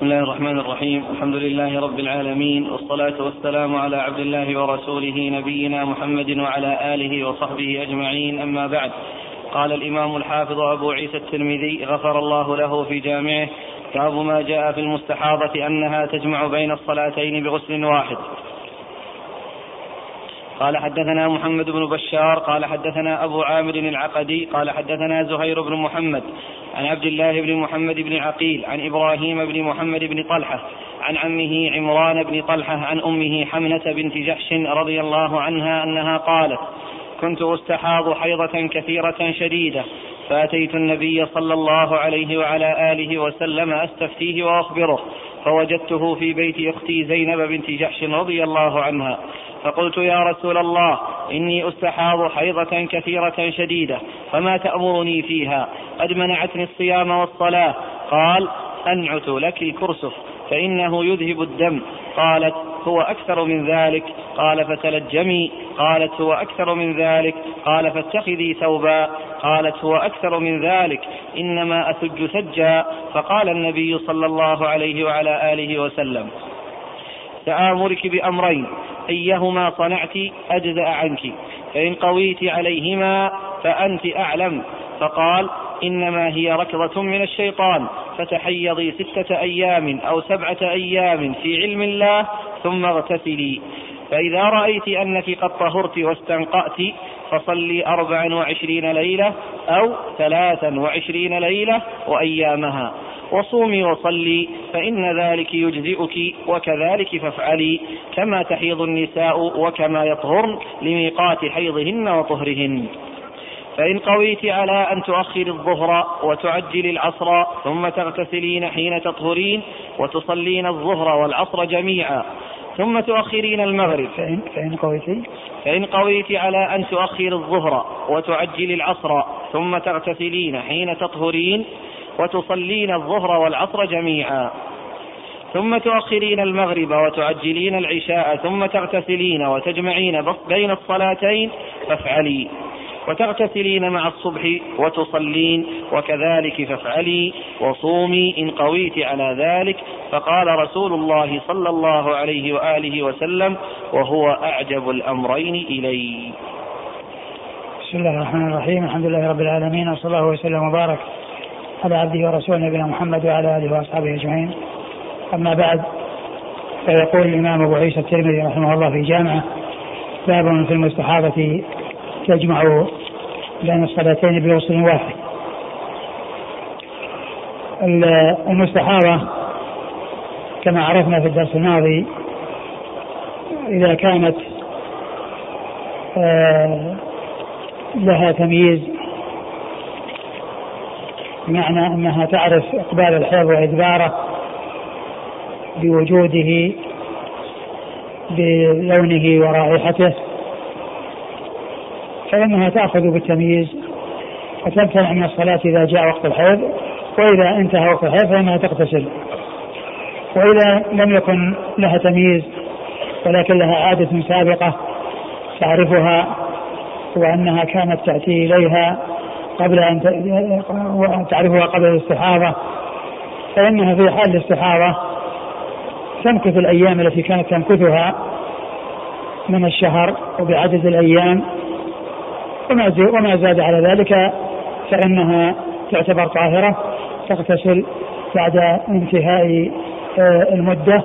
بسم الله الرحمن الرحيم. الحمد لله رب العالمين والصلاة والسلام على عبد الله ورسوله نبينا محمد وعلى آله وصحبه أجمعين. أما بعد قال الإمام الحافظ أبو عيسى الترمذي غفر الله له في جامعه باب ما جاء في المستحاضة أنها تجمع بين الصلاتين بغسل واحد. قال حدثنا محمد بن بشار قال حدثنا أبو عامر العقدي قال حدثنا زهير بن محمد عن عبد الله بن محمد بن عقيل عن إبراهيم بن محمد بن طلحة عن عمه عمران بن طلحة عن أمه حمنة بنت جحش رضي الله عنها أنها قالت كنت أستحاض حيضة كثيرة شديدة فأتيت النبي صلى الله عليه وعلى آله وسلم أستفتيه وأخبره فوجدته في بيت أختي زينب بنت جحش رضي الله عنها. فقلت يا رسول الله إني أستحاض حيضة كثيرة شديدة فما تأمرني فيها؟ قد منعتني الصيام والصلاة. قال أنعت لك الكرسف فإنه يذهب الدم. قالت هو أكثر من ذلك. قال فتلجمي. قالت هو أكثر من ذلك. قال فاتخذي ثوبا. قالت هو أكثر من ذلك. إنما أثج ثجا. فقال النبي صلى الله عليه وعلى آله وسلم سآمرك بأمرين. أيهما صنعت أجزأ عنك. فإن قويت عليهما فأنت أعلم. فقال إنما هي ركضة من الشيطان. فتحيضي ستة أيام أو سبعة أيام في علم الله ثم اغتسلي. فإذا رأيت أنك قد طهرت واستنقأت فصلي أربعا وعشرين ليلة أو ثلاثا وعشرين ليلة وأيامها. وصومي وصلي فإن ذلك يجزئك وكذلك فافعلي. كما تحيض النساء وكما يطهرن لميقات حيضهن وطهرهن. فإن قويت على أن تؤخر الظهر وتعجل العصر ثم تغتسلين حين تطهرين وتصلين الظهر والعصر جميعا. ثم تؤخرين المغرب. فإن, فإن قويت؟ فإن قويت على أن تؤخر الظهر وتعجل العصر ثم تغتسلين حين تطهرين وتصلين الظهر والعصر جميعا. ثم تؤخرين المغرب وتعجلين العشاء ثم تغتسلين وتجمعين بين الصلاتين فافعلي. وتغتسلين مع الصبح وتصلين وكذلك فافعلي وصومي إن قويت على ذلك. فقال رسول الله صلى الله عليه وآله وسلم وهو أعجب الأمرين إلي. بسم الله الرحمن الرحيم. الحمد لله رب العالمين وصلى الله وسلم وبارك على عبده ورسوله نبينا محمد وعلى آله وأصحابه أجمعين. أما بعد فيقول الإمام أبو عيسى الترمذي رحمه الله في جامعه باب في المستحاضة تجمع بين الصلاتين بوصل واحد. المستحاضة كما عرفنا في الدرس الماضي إذا كانت آه، لها تمييز بمعنى أنها تعرف إقبال الحيض وإدباره بوجوده بلونه ورائحته فإنها تأخذ بالتمييز. وتمتنع من الصلاة إذا جاء وقت الحيض وإذا انتهى وقت الحيض فإنها تغتسل. وإذا لم يكن لها تمييز ولكن لها عادة سابقة تعرفها وأنها كانت تأتي إليها قبل أن تعرفها قبل الاستحاضة فإنها في حال الاستحاضة تمكث الأيام التي كانت تمكثها من الشهر وبعدد الأيام وما وما زاد على ذلك فإنها تعتبر طاهرة تغتسل بعد انتهاء آه، المدة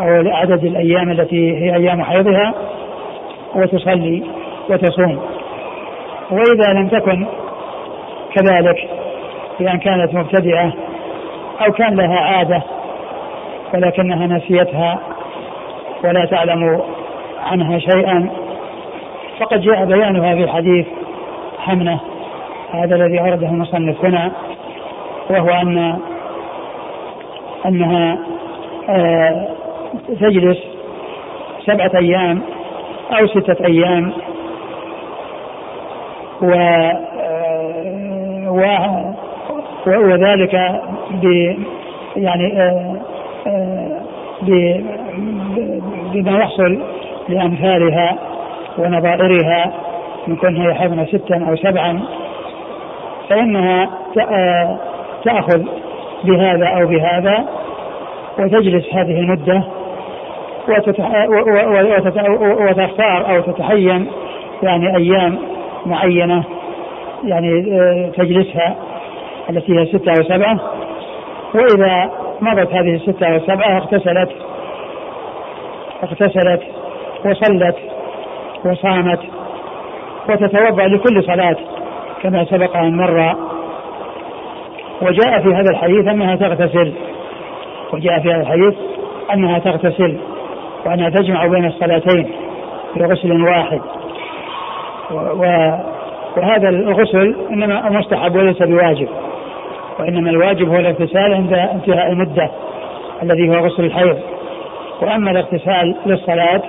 أو عدد الأيام التي هي أيام حيضها وتصلي وتصوم. وإذا لم تكن كذلك بأن كانت مبتدئة أو كان لها عادة ولكنها نسيتها ولا تعلم عنها شيئا فقد جاء بيانها في حديث حمنة هذا الذي أورده المصنف هنا وهو أن أنها آه تجلس سبعة أيام أو ستة أيام و وذلك ب يعني آه، آه، بما يحصل لأمثالها. ونظائرها من كونها يحبن ستا أو سبعا فإنها آه، تأخذ بهذا أو بهذا وتجلس هذه المدة وتختار أو تتحين يعني أيام معينة يعني آه، تجلسها التي هي ستة أو سبعة. وإذا مضت هذه الستة أو السبعة اغتسلت اغتسلت وصلت وصامت وتتوضأ لكل صلاة كما سبق أن مر وجاء في هذا الحديث أنها تغتسل وجاء في هذا الحديث أنها تغتسل وأنها تجمع بين الصلاتين بغسل واحد وهذا الغسل إنما مستحب وليس بواجب وإنما الواجب هو الاغتسال عند انتهاء المدة الذي هو غسل الحيض وأما الاغتسال للصلاة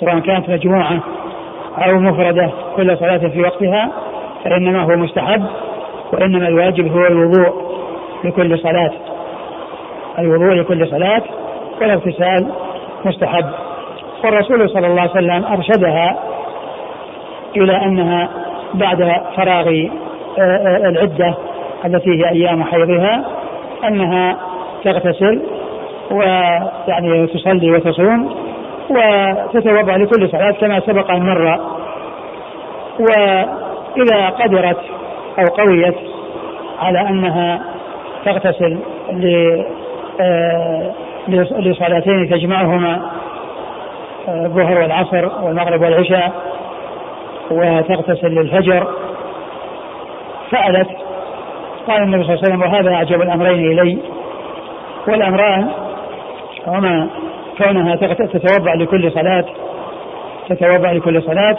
سواء كانت مجموعة أو مفردة كل صلاة في وقتها فإنما هو مستحب وإنما الواجب هو الوضوء لكل صلاة. الوضوء لكل صلاة والاغتسال مستحب. والرسول صلى الله عليه وسلم أرشدها إلى أنها بعد فراغ آه، آه، العدة التي هي أيام حيضها أنها تغتسل ويعني تصلي وتصوم وتتوضأ لكل صلاة كما سبق أن مر. وإذا قدرت أو قويت على أنها تغتسل آه، لصلاتين تجمعهما الظهر والعصر والمغرب والعشاء وتغتسل للفجر سألت قال النبي صلى الله عليه وسلم وهذا أعجب الأمرين إلي. والأمران هما كونها تتوضأ لكل صلاة تتوضأ لكل صلاة.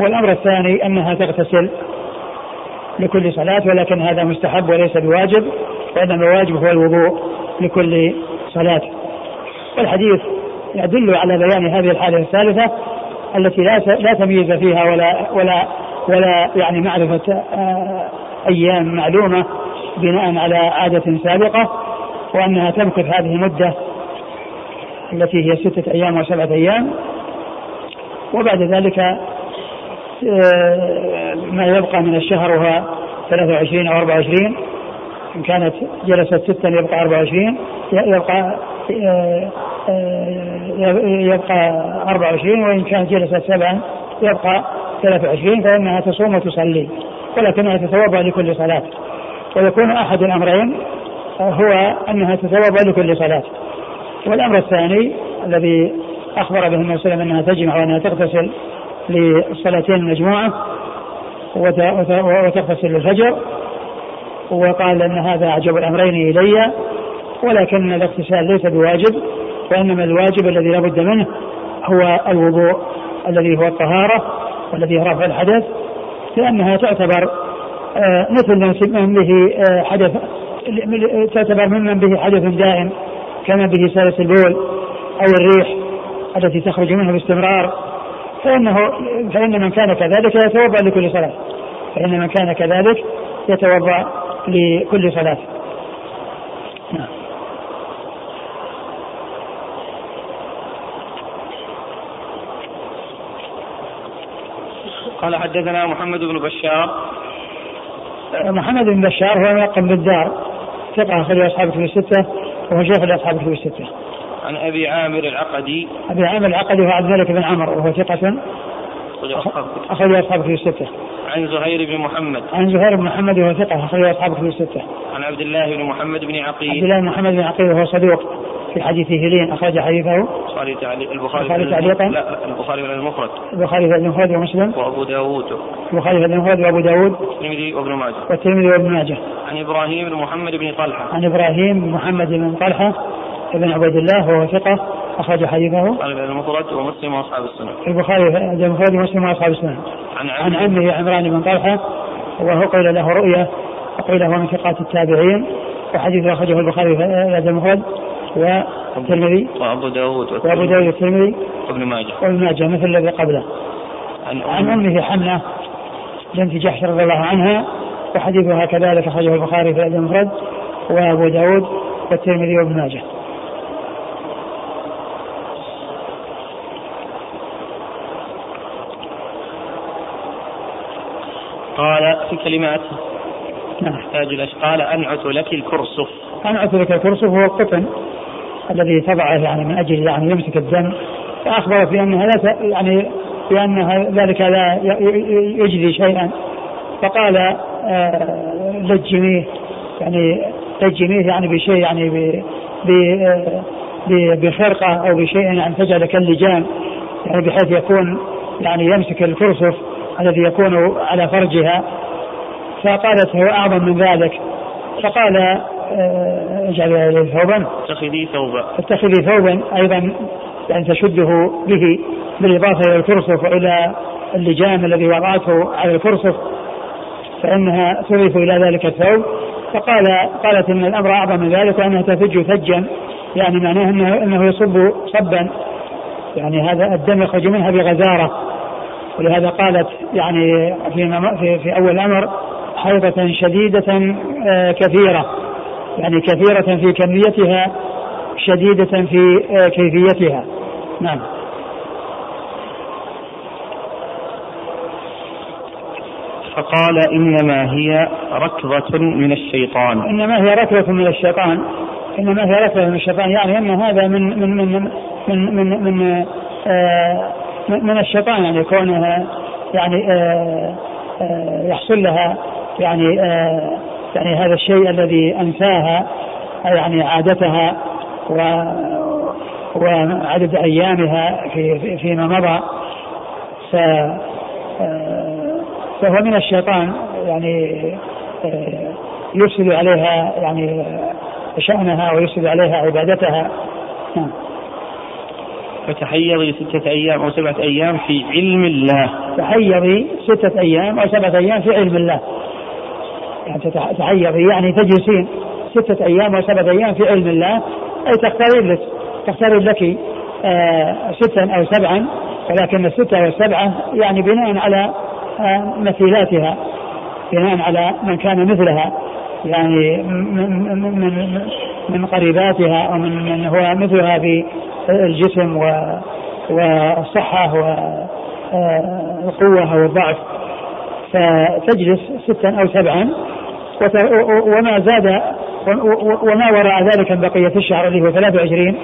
والأمر الثاني أنها تغتسل لكل صلاة ولكن هذا مستحب وليس بواجب وإنما الواجب هو الوضوء لكل صلاة. والحديث يدل على بيان هذه الحالة الثالثة التي لا لا تمييز فيها ولا ولا ولا يعني معرفة آه، أيام معلومة بناء على عادة سابقة وأنها تمكث هذه المدة التي هي ستة أيام وسبعة أيام. وبعد ذلك آه، ما يبقى من الشهر هو 23 أو 24 إن كانت جلست ستا يبقى 24 يبقى آه، يبقى 24 وإن كانت جلست سبعا يبقى 23 فإنها تصوم وتصلي ولكنها تتوضأ لكل صلاة. ويكون أحد الأمرين هو أنها تتوضأ لكل صلاة. والأمر الثاني الذي أخبر به النبي صلى الله عليه وسلم أنها تجمع وأنها تغتسل للصلاتين المجموعة وتغتسل للفجر وقال أن هذا أعجب الأمرين إلي ولكن الاغتسال ليس بواجب وإنما الواجب الذي لا بد منه هو الوضوء الذي هو الطهارة والذي رفع الحدث لأنها تعتبر آه، مثل من به آه، حدث تعتبر ممن به حدث دائم. كما به سالس البول أو الريح التي تخرج منه باستمرار فإنه فإن من كان كذلك يتوضأ لكل صلاة. فإن من كان كذلك يتوضأ لكل صلاة. نعم. قال حدثنا محمد بن بشار. محمد بن بشار هو ملقب بالدار ثقة أخرج أصحاب الكتب الستة. وهو شيخ لأصحاب الكتب الستة. عن أبي عامر العقدي أبي عامر العقدي هو عبد الملك بن عمر وهو ثقة أخرج أصحاب الكتب الستة. عن زهير بن محمد عن زهير بن محمد وهو ثقة أخرج أصحاب الكتب الستة. عن عبد الله بن محمد بن عقيل عبد الله بن محمد بن عقيل وهو صدوق في حديث هلين أخرج حديثه. البخاري تعليق البخاري تعليقا. لا البخاري في المفرد. البخاري في المفرد ومسلم. وأبو داوود البخاري في المفرد وأبو داوود والترمذي وابن ماجه. والترمذي وابن ماجه. عن إبراهيم بن محمد بن طلحة. عن إبراهيم بن محمد بن طلحة بن عبيد الله وهو ثقة أخرج حديثه. المفرد ومسلم وأصحاب السنة. البخاري في المفرد ومسلم وأصحاب السنة. عن عن عمه عمران بن طلحة وهو قيل له رؤية وقيل هو من ثقات التابعين وحديث أخرجه البخاري في المفرد. والترمذي؟ وأبو داود وأبو داود والترمذي؟ وابن ماجه. وابن ماجه مثل الذي قبله. عن, عن أمه حمنه بنت جحش رضي الله عنها وحديثها كذلك أخرجه البخاري في الأدب المفرد وأبو داود والترمذي وابن ماجه. قال في كلمات نعم. تحتاج قال أنعت لك الكرسف. أنعت لك الكرسف هو القطن. الذي تضعه يعني من أجل يعني يمسك الدم فأخبرت بأنها لا يعني بان ذلك لا يجزي شيئا. فقال آه، لجميه يعني لجميه يعني بشيء يعني بخرقة أو بشيء يعني تجعل كاللجام يعني بحيث يكون يعني يمسك الكرسف الذي يكون على فرجها. فقالت هو أعظم من ذلك. فقال آه، اجعل ثوبا. اتخذي ثوبا. اتخذي ثوبا أيضا يعني تشده به بالإضافة إلى الكرسف وإلى اللجام الذي وضعته على الكرسف فإنها تضيف إلى ذلك الثوب. فقال قالت إن الأمر أعظم من ذلك وأنها تفج ثجا يعني معناه إنه إنه يصب صبا. يعني هذا الدم يخرج منها بغزارة. ولهذا قالت يعني في في, في أول الأمر حيضة شديدة آه، كثيرة. يعني كثيرة في كميتها شديدة في آه، كيفيتها. نعم. فقال إنما هي ركضة من الشيطان. إنما هي ركضة من الشيطان. إنما هي ركضة من الشيطان يعني أن هذا من من من من من من, آه من الشيطان يعني كونها يعني آه آه يحصل لها يعني آه يعني هذا الشيء الذي أنساها يعني عادتها و وعدد أيامها في فيما مضى. ف فهو من الشيطان يعني يفسد عليها يعني شأنها ويفسد عليها عبادتها. نعم. فتحيضي ستة أيام أو سبعة أيام في علم الله. تحيضي ستة أيام أو سبعة أيام في علم الله. يعني تحيضي يعني تجلسين ستة أيام أو سبعة أيام في علم الله. أي تختارين لك تختارين لك آه ستا أو سبعا. ولكن الستة والسبعة يعني بناء على آه مثيلاتها. بناء على من كان مثلها. يعني من من من قريباتها أو من من هو مثلها في الجسم والصحة والقوه أو الضعف فتجلس ستا أو سبعا. وما زاد وما وراء ذلك من بقية الشهر اللي هو 23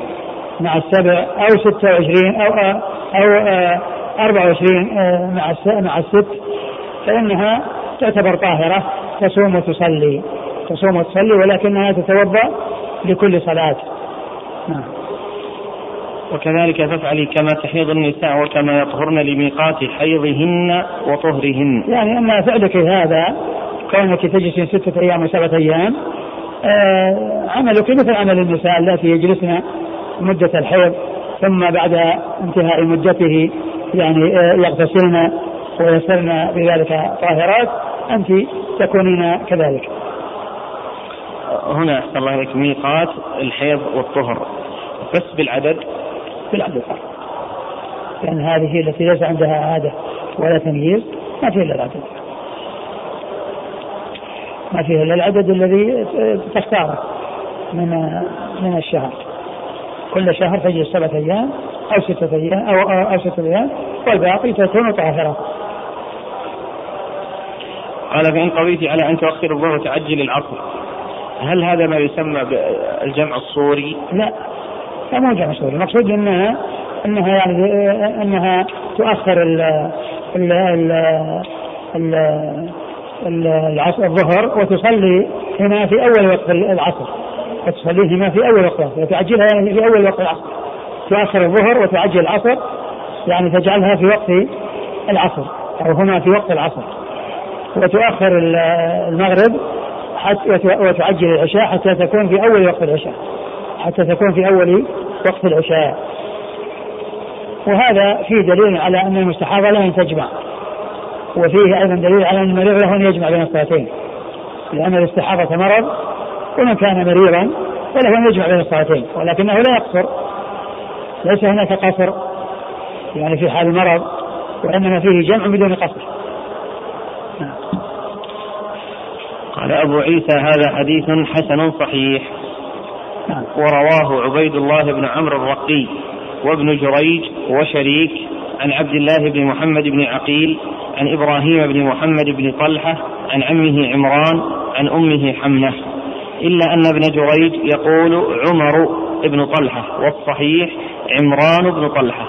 مع السبع أو 26 أو أو 24 مع مع الست. فإنها تعتبر طاهرة تصوم وتصلي. تصوم وتصلي ولكنها تتوضأ لكل صلاة. نعم. وكذلك تفعلي كما تحيض النساء وكما يطهرن لميقات حيضهن وطهرهن. يعني أما فعلك هذا كونك تجلسين ستة أيام وسبعة أيام. آه عملك مثل عمل النساء اللاتي يجلسن مدة الحيض ثم بعد انتهاء مدته يعني آه يغتسلن ويصرن بذلك طاهرات. أنت تكونين كذلك. هنا أحسن الله إليك ميقات الحيض والطهر. بس بالعدد؟ بالعدد. لأن هذه التي ليس عندها عادة ولا تمييز ما فيها إلا العدد. ما فيها إلا العدد الذي تختاره من من الشهر كل شهر تجلس سبعة أيام أو ستة أيام أو أو ستة أيام والباقي تكون طاهرة. قال فإن قضيت على أن تؤخر الظهر وتعجل العصر هل هذا ما يسمى بالجمع الصوري؟ لا لا مو جمع صوري المقصود انها إنها يعني إنها تؤخر ال ال ال ال العصر الظهر وتصلي هنا في أول وقت العصر. وتصلي هنا في أول وقت العصر. وتعجلها يعني في أول وقت العصر. تؤخر الظهر وتعجل العصر يعني تجعلها في وقت العصر أو هنا في وقت العصر. وتؤخر المغرب حتى وتعجل العشاء حتى تكون في أول وقت العشاء. حتى تكون في أول وقت العشاء. وهذا فيه دليل على أن المستحاضة لا ان تجمع. وفيه أيضا دليل على أن المريض له أن يجمع بين الصلاتين. لأن الاستحاضة مرض ومن كان مريضا فله أن يجمع بين الصلاتين ولكنه لا يقصر. ليس هناك قصر يعني في حال المرض وإنما فيه جمع بدون قصر. قال أبو عيسى هذا حديث حسن صحيح. ورواه عبيد الله بن عمرو الرقي وابن جريج وشريك عن عبد الله بن محمد بن عقيل عن إبراهيم بن محمد بن طلحة عن عمه عمران عن أمه حمنة إلا أن ابن جريج يقول عمر بن طلحة والصحيح عمران بن طلحة.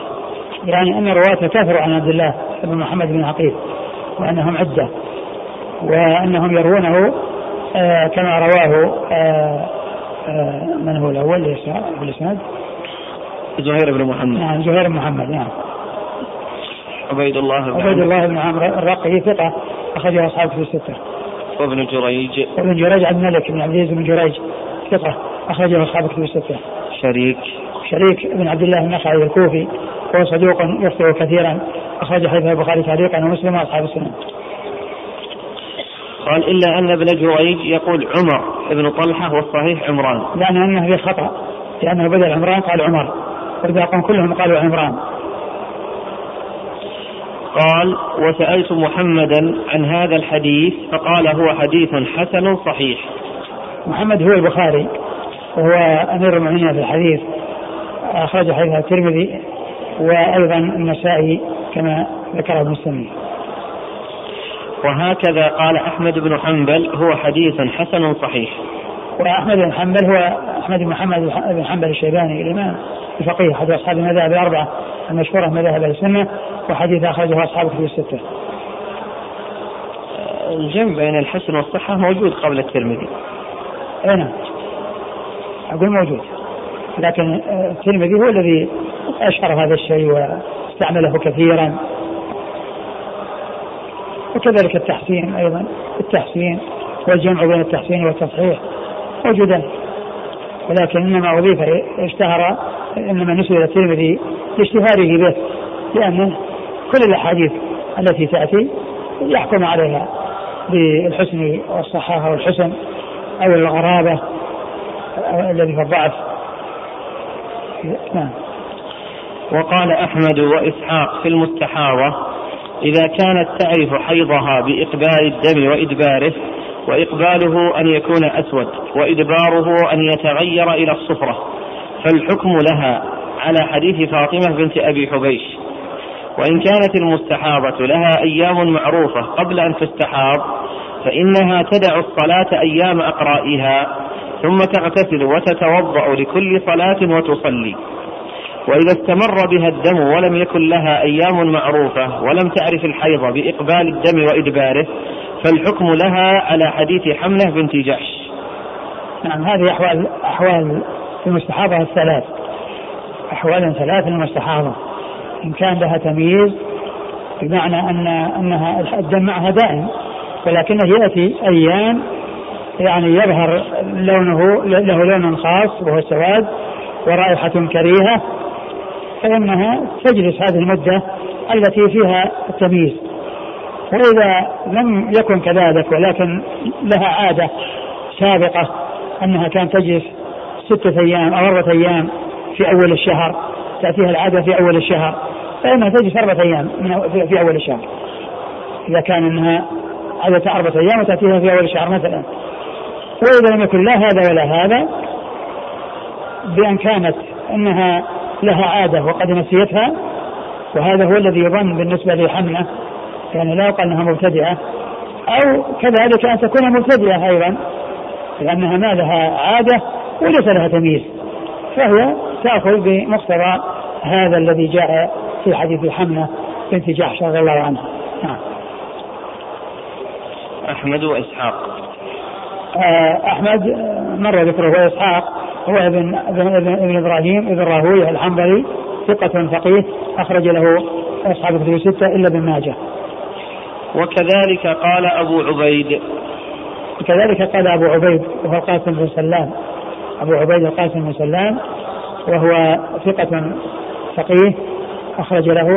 يعني أن رواته كثروا عن عبد الله بن محمد بن عقيل وأنهم عدة وأنهم يروونه آه كما رواه آه آه من هو الأول؟ الإسناد؟ زهير بن محمد. نعم زهير بن محمد نعم. عبيد الله بن عبيد الله بن عمرو الرقي ثقة أخرجه أصحاب في الستة. وابن جريج. وابن جريج عبد الملك بن عبد العزيز بن جريج ثقة أخرجه أصحاب في الستة. شريك. شريك بن عبد الله النخعي الكوفي وهو صدوق يخطئ كثيرا أخرج حديث البخاري تعليقا ومسلم وأصحاب السنن قال إلا أن ابن جريج يقول عمر بن طلحة والصحيح عمران. يعني أنه في خطأ لأنه بدل عمران قال عمر. والباقون كلهم قالوا عمران. قال وسألت محمدا عن هذا الحديث فقال هو حديث حسن صحيح. محمد هو البخاري وهو أمير المؤمنين في الحديث. أخرج حديث الترمذي وأيضا النسائي كما ذكره السمي وهكذا قال أحمد بن حنبل هو حديث حسن صحيح. وأحمد بن حنبل هو أحمد بن محمد بن حنبل الشيباني الإمام الفقيه أحد أصحاب المذاهب الأربعة المشهورة مذاهب السنة. وحديث أخرجه أصحاب الكتب الستة. الجمع بين الحسن والصحة موجود قبل الترمذي. أي نعم. أقول موجود. لكن الترمذي هو الذي أشهر هذا الشيء واستعمله كثيرا. وكذلك التحسين أيضا التحسين والجمع بين التحسين والتصحيح موجودان ولكن إنما أضيف اشتهر إنما نسب إلى الترمذي لاشتهاره به لأنه كل الأحاديث التي تأتي يحكم عليها بالحسن والصحاحة والحسن أو الغرابة الذي في الضعف. نعم. وقال أحمد وإسحاق في المستحاضة إذا كانت تعرف حيضها بإقبال الدم وإدباره وإقباله أن يكون أسود وإدباره أن يتغير إلى الصفرة فالحكم لها على حديث فاطمة بنت أبي حبيش. وإن كانت المستحاضة لها أيام معروفة قبل أن تستحاض فإنها تدع الصلاة أيام أقرائها ثم تغتسل وتتوضأ لكل صلاة وتصلي. وإذا استمر بها الدم ولم يكن لها أيام معروفة ولم تعرف الحيض بإقبال الدم وإدباره فالحكم لها على حديث حملة بنت جحش. نعم هذه أحوال أحوال المستحاضة الثلاث. أحوال ثلاث المستحاضة إن كان لها تمييز بمعنى أن أنها الدم معها دائم ولكنه يأتي أيام يعني يظهر لونه له لون خاص وهو السواد ورائحة كريهة فإنها تجلس هذه المدة التي فيها التمييز. وإذا لم يكن كذلك ولكن لها عادة سابقة أنها كانت تجلس ستة أيام أو أربعة أيام في أول الشهر تأتيها العادة في أول الشهر. فإنها تجلس أربعة أيام في أول الشهر. إذا كان أنها عادة أربعة أيام وتأتيها في أول الشهر مثلا. وإذا لم يكن لا هذا ولا هذا بأن كانت أنها لها عادة وقد نسيتها وهذا هو الذي يظن بالنسبة لحملة يعني لا يقال إنها مبتدعه أو كذلك أن تكون مبتدعه أيضا لأنها ما لها عادة وليس لها تمييز. فهي تاخذ بمقتضى هذا الذي جاء في حديث حمله بنت جحش رضي الله عنها. نعم. أحمد وإسحاق. آه، أحمد مر ذكره واسحاق هو ابن ابن, ابن إبراهيم ابن راهويه الحنبلي ثقة فقيه أخرج له أصحاب الكتب الستة إلا ابن ماجه. وكذلك قال أبو عبيد. وكذلك قال أبو عبيد وهو القاسم بن سلام. أبو عبيد القاسم بن سلام وهو ثقة فقيه أخرج له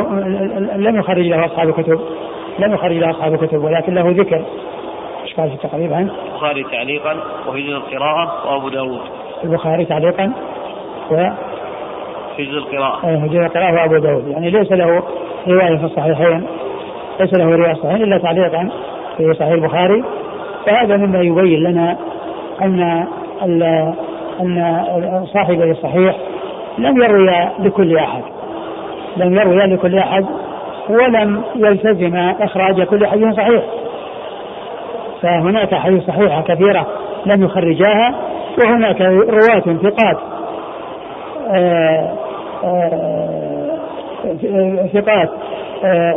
لم يخرج له أصحاب الكتب لم يخرج له أصحاب الكتب ولكن له ذكر. إيش قال في التقريب عنه؟ البخاري تعليقا وفي القراءة وأبو داود. البخاري تعليقا و في جزء القراءة. أي في جزء القراءة وأبو داود. يعني ليس له رواية في الصحيحين ليس له رواية صحيح إلا تعليقا في صحيح البخاري. فهذا مما يبين لنا أن أن صاحب الصحيح لم يروي لكل أحد. لم يروي لكل أحد ولم يلتزم إخراج كل حديث صحيح. فهناك حديث صحيحة كثيرة لم يخرجاها وهناك رواة ثقات آه، ثقات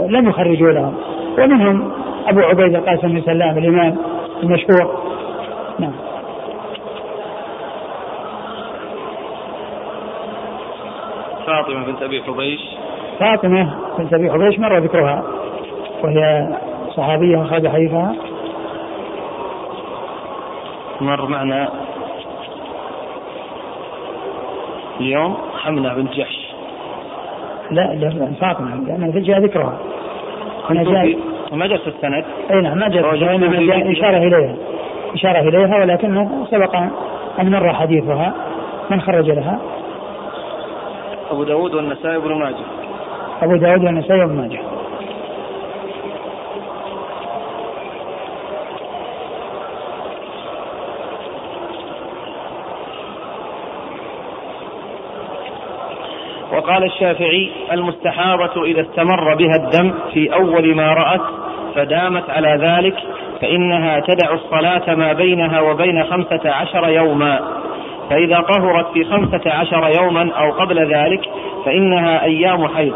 لم يخرجوا لهم. ومنهم أبو عبيد القاسم بن سلام الإمام المشهور. نعم. فاطمة بنت أبي حبيش. فاطمة بنت أبي حبيش مر ذكرها وهي صحابية أخرج حديثها. مر معنا اليوم حمنة بنت جحش. لا لا فاطمة لأن جاء ذكرها. هنا جاء ما جاء السند؟ أي نعم ما جاء انما جاء إشارة إليها إشارة إليها ولكن سبق أن مر حديثها من خرج لها. أبو داود والنسائي وابن ماجه. أبو داود والنسائي وابن ماجه. وقال الشافعي المستحاضة إذا استمر بها الدم في أول ما رأت فدامت على ذلك فإنها تدع الصلاة ما بينها وبين خمسة عشر يوما. فإذا طهرت في خمسة عشر يوما أو قبل ذلك فإنها أيام حيض.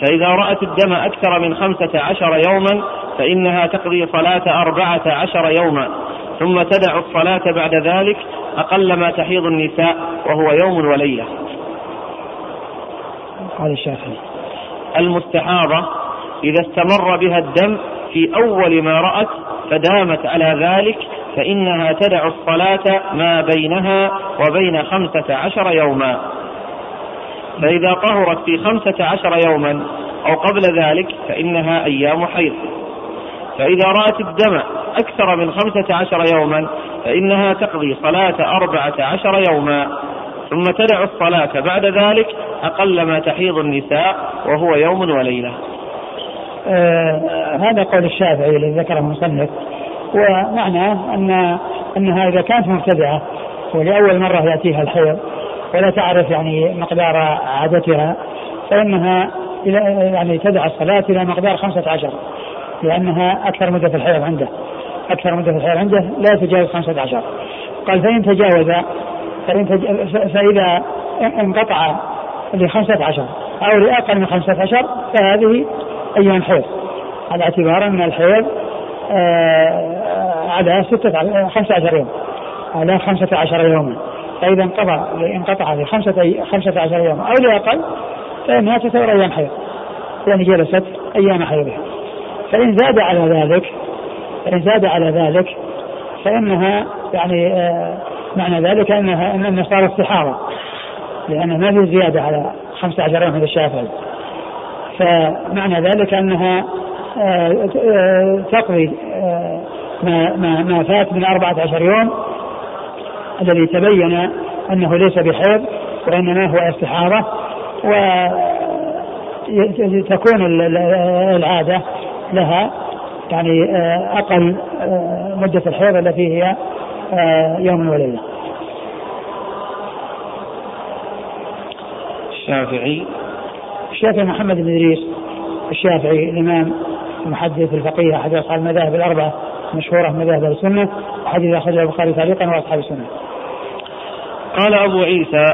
فإذا رأت الدم أكثر من خمسة عشر يوما فإنها تقضي صلاة أربعة عشر يوما. ثم تدع الصلاة بعد ذلك أقل ما تحيض النساء وهو يوم وليلة. قال الشافعي. المستحاضة إذا استمر بها الدم في أول ما رأت فدامت على ذلك فإنها تدع الصلاة ما بينها وبين خمسة عشر يوما. فإذا طهرت في خمسة عشر يوما أو قبل ذلك فإنها أيام حيض. فإذا رأت الدم أكثر من خمسة عشر يوما فإنها تقضي صلاة أربعة عشر يوما. ثم تدع الصلاة بعد ذلك أقل ما تحيض النساء وهو يوم وليلة. آه هذا قول الشافعي الذي ذكره المصنف. ومعناه أن أنها إذا كانت مبتدعة ولأول مرة يأتيها الحيض ولا تعرف يعني مقدار عادتها فإنها يعني تدع الصلاة إلى مقدار خمسة عشر لأنها أكثر مدة في الحيض عنده. أكثر مدة في الحيض عنده لا تجاوز خمسة عشر. قال فإن تجاوز فإن فإذا انقطع لخمسة عشر أو لأقل من خمسة عشر فهذه أيام حيض على اعتبار أن الحيض آه، على ستة خمسة عشر يوم على خمسة عشر يوما فإذا انقطع انقطع في خمسة خمسة عشر يوما أو لأقل فإنها تعتبر أيام حيض يعني جلست أيام حيضها. فإن زاد على ذلك فإن زاد على ذلك فإنها يعني آه معنى ذلك أنها أنها صارت استحارة لأن ما في زيادة على 15 يوم هذا الشافعي. فمعنى ذلك أنها آه، آه، تقضي آه، ما ما ما فات من 14 يوم الذي تبين أنه ليس بحيض وإنما هو استحارة وتكون العادة لها يعني أقل مدة الحيض التي هي يوم وليلة. الشافعي. الشافعي محمد بن إدريس الشافعي الإمام المحدث الفقيه أحد أصحاب المذاهب الاربعه مشهوره مذاهب السنة حديث أخرجه البخاري تعليقا واصحاب السنة. قال أبو عيسى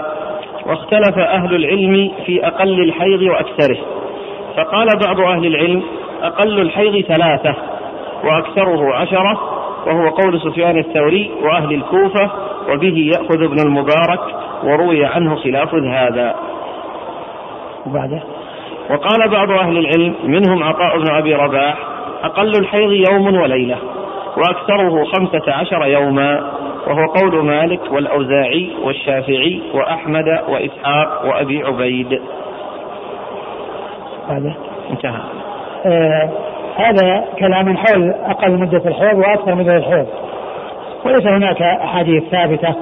واختلف أهل العلم في أقل الحيض وأكثره. فقال بعض أهل العلم أقل الحيض ثلاثة وأكثره عشرة وهو قول سفيان الثوري وأهل الكوفة وبه يأخذ ابن المبارك وروي عنه خلاف هذا. وبعده؟ وقال بعض أهل العلم منهم عطاء بن أبي رباح أقل الحيض يوم وليلة. وأكثره خمسة عشر يوما وهو قول مالك والأوزاعي والشافعي وأحمد وإسحاق وأبي عبيد. هذا. انتهى. آه هذا كلام حول أقل مدة الحيض وأكثر مدة الحيض وليس هناك أحاديث ثابتة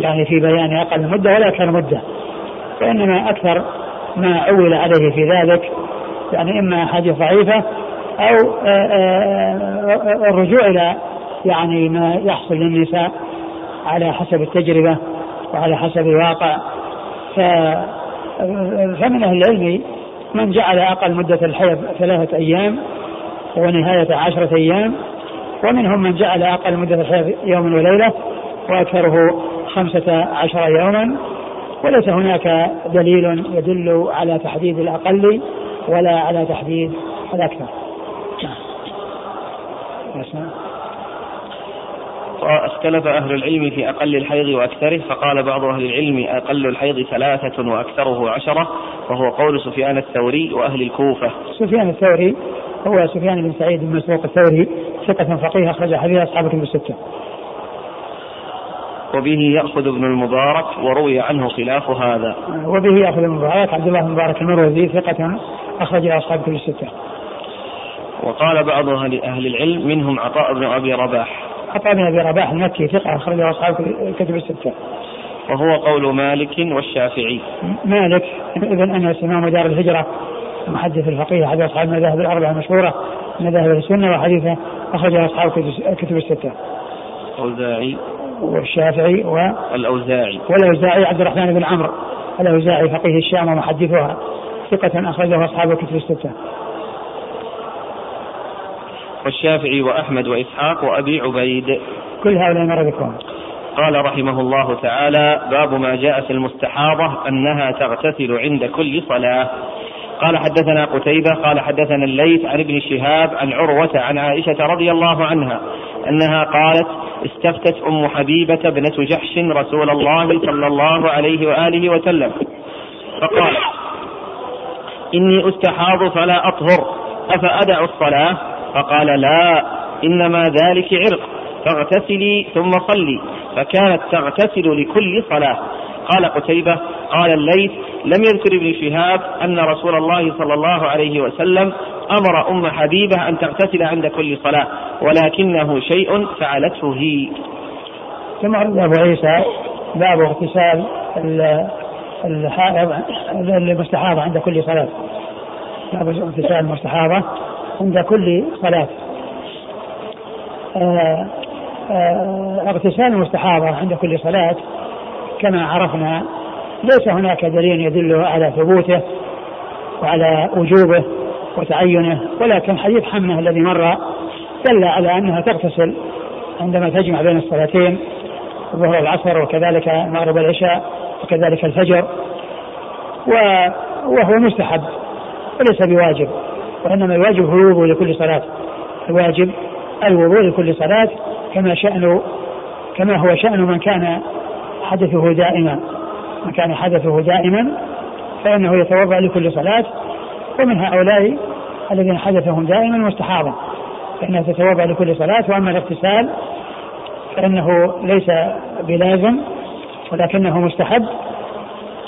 يعني في بيان أقل مدة ولا أكثر مدة. وإنما أكثر ما عول عليه في ذلك يعني إما أحاديث ضعيفة أو آه، آه، الرجوع إلى يعني ما يحصل للنساء على حسب التجربة وعلى حسب الواقع ف فمن أهل العلم من جعل أقل مدة الحيض ثلاثة أيام ونهاية عشرة أيام ومنهم من جعل أقل مدة الحيض يوم وليلة وأكثره خمسة عشر يوما وليس هناك دليل يدل على تحديد الأقل ولا على تحديد الأكثر. واختلف أهل العلم في أقل الحيض وأكثره فقال بعض أهل العلم أقل الحيض ثلاثة وأكثره عشرة وهو قول سفيان الثوري وأهل الكوفة. سفيان الثوري هو سفيان بن سعيد بن مسروق الثوري ثقة فقيه أخرج حديث أصحاب الكتب الستة. وبه يأخذ ابن المبارك وروي عنه خلاف هذا. وبه يأخذ ابن المبارك عبد الله بن مبارك المروزي ثقة أخرج أصحاب الكتب الستة. وقال بعض أهل العلم منهم عطاء بن أبي رباح عطاء بن أبي رباح المكي ثقة اخرجه أصحاب الكتب الستة. وهو قول مالك والشافعي. مالك ابن أنس إمام دار الهجرة محدث الفقيه أحد أصحاب المذاهب الأربعة المشهورة مذاهب السنة وحديثة اخرجه أصحاب الكتب الستة. الأوزاعي والشافعي و الأوزاعي والأوزاعي عبد الرحمن بن عمرو الأوزاعي فقيه الشام ومحدثها ثقة أخرجه أصحاب الكتب الستة. والشافعي وأحمد وإسحاق وأبي عبيد. كل هؤلاء مر ذكرهم قال رحمه الله تعالى باب ما جاء في المستحاضة أنها تغتسل عند كل صلاة. قال حدثنا قتيبة قال حدثنا الليث عن ابن شهاب عن عروة عن عائشة رضي الله عنها أنها قالت استفتت أم حبيبة ابنة جحش رسول الله صلى الله عليه وآله وسلم. فقال إني أستحاض فلا أطهر أفأدع الصلاة؟ فقال لا إنما ذلك عرق فاغتسلي ثم صلي فكانت تغتسل لكل صلاة. قال قتيبة قال الليث لم يذكر ابن شهاب أن رسول الله صلى الله عليه وسلم أمر أم حبيبة أن تغتسل عند كل صلاة ولكنه شيء فعلته هي. ثم أبو عيسى باب اغتسال المستحاضة عند كل صلاة. باب اغتسال المستحاضة. عند كل صلاة. آه، آه، اغتسال المستحاضة عند كل صلاة كما عرفنا ليس هناك دليل يدل على ثبوته وعلى وجوبه وتعينه ولكن حديث حمنة الذي مر دل على أنها تغتسل عندما تجمع بين الصلاتين الظهر والعصر وكذلك مغرب العشاء وكذلك الفجر وهو مستحب وليس بواجب. وإنما الواجب هو الوضوء لكل صلاة. الواجب الوضوء لكل صلاة كما شأن كما هو شأن من كان حدثه دائما. من كان حدثه دائما فإنه يتوضأ لكل صلاة ومن هؤلاء الذين حدثهم دائما مستحاضة فإنها تتوضأ لكل صلاة وأما الاغتسال فإنه ليس بلازم ولكنه مستحب.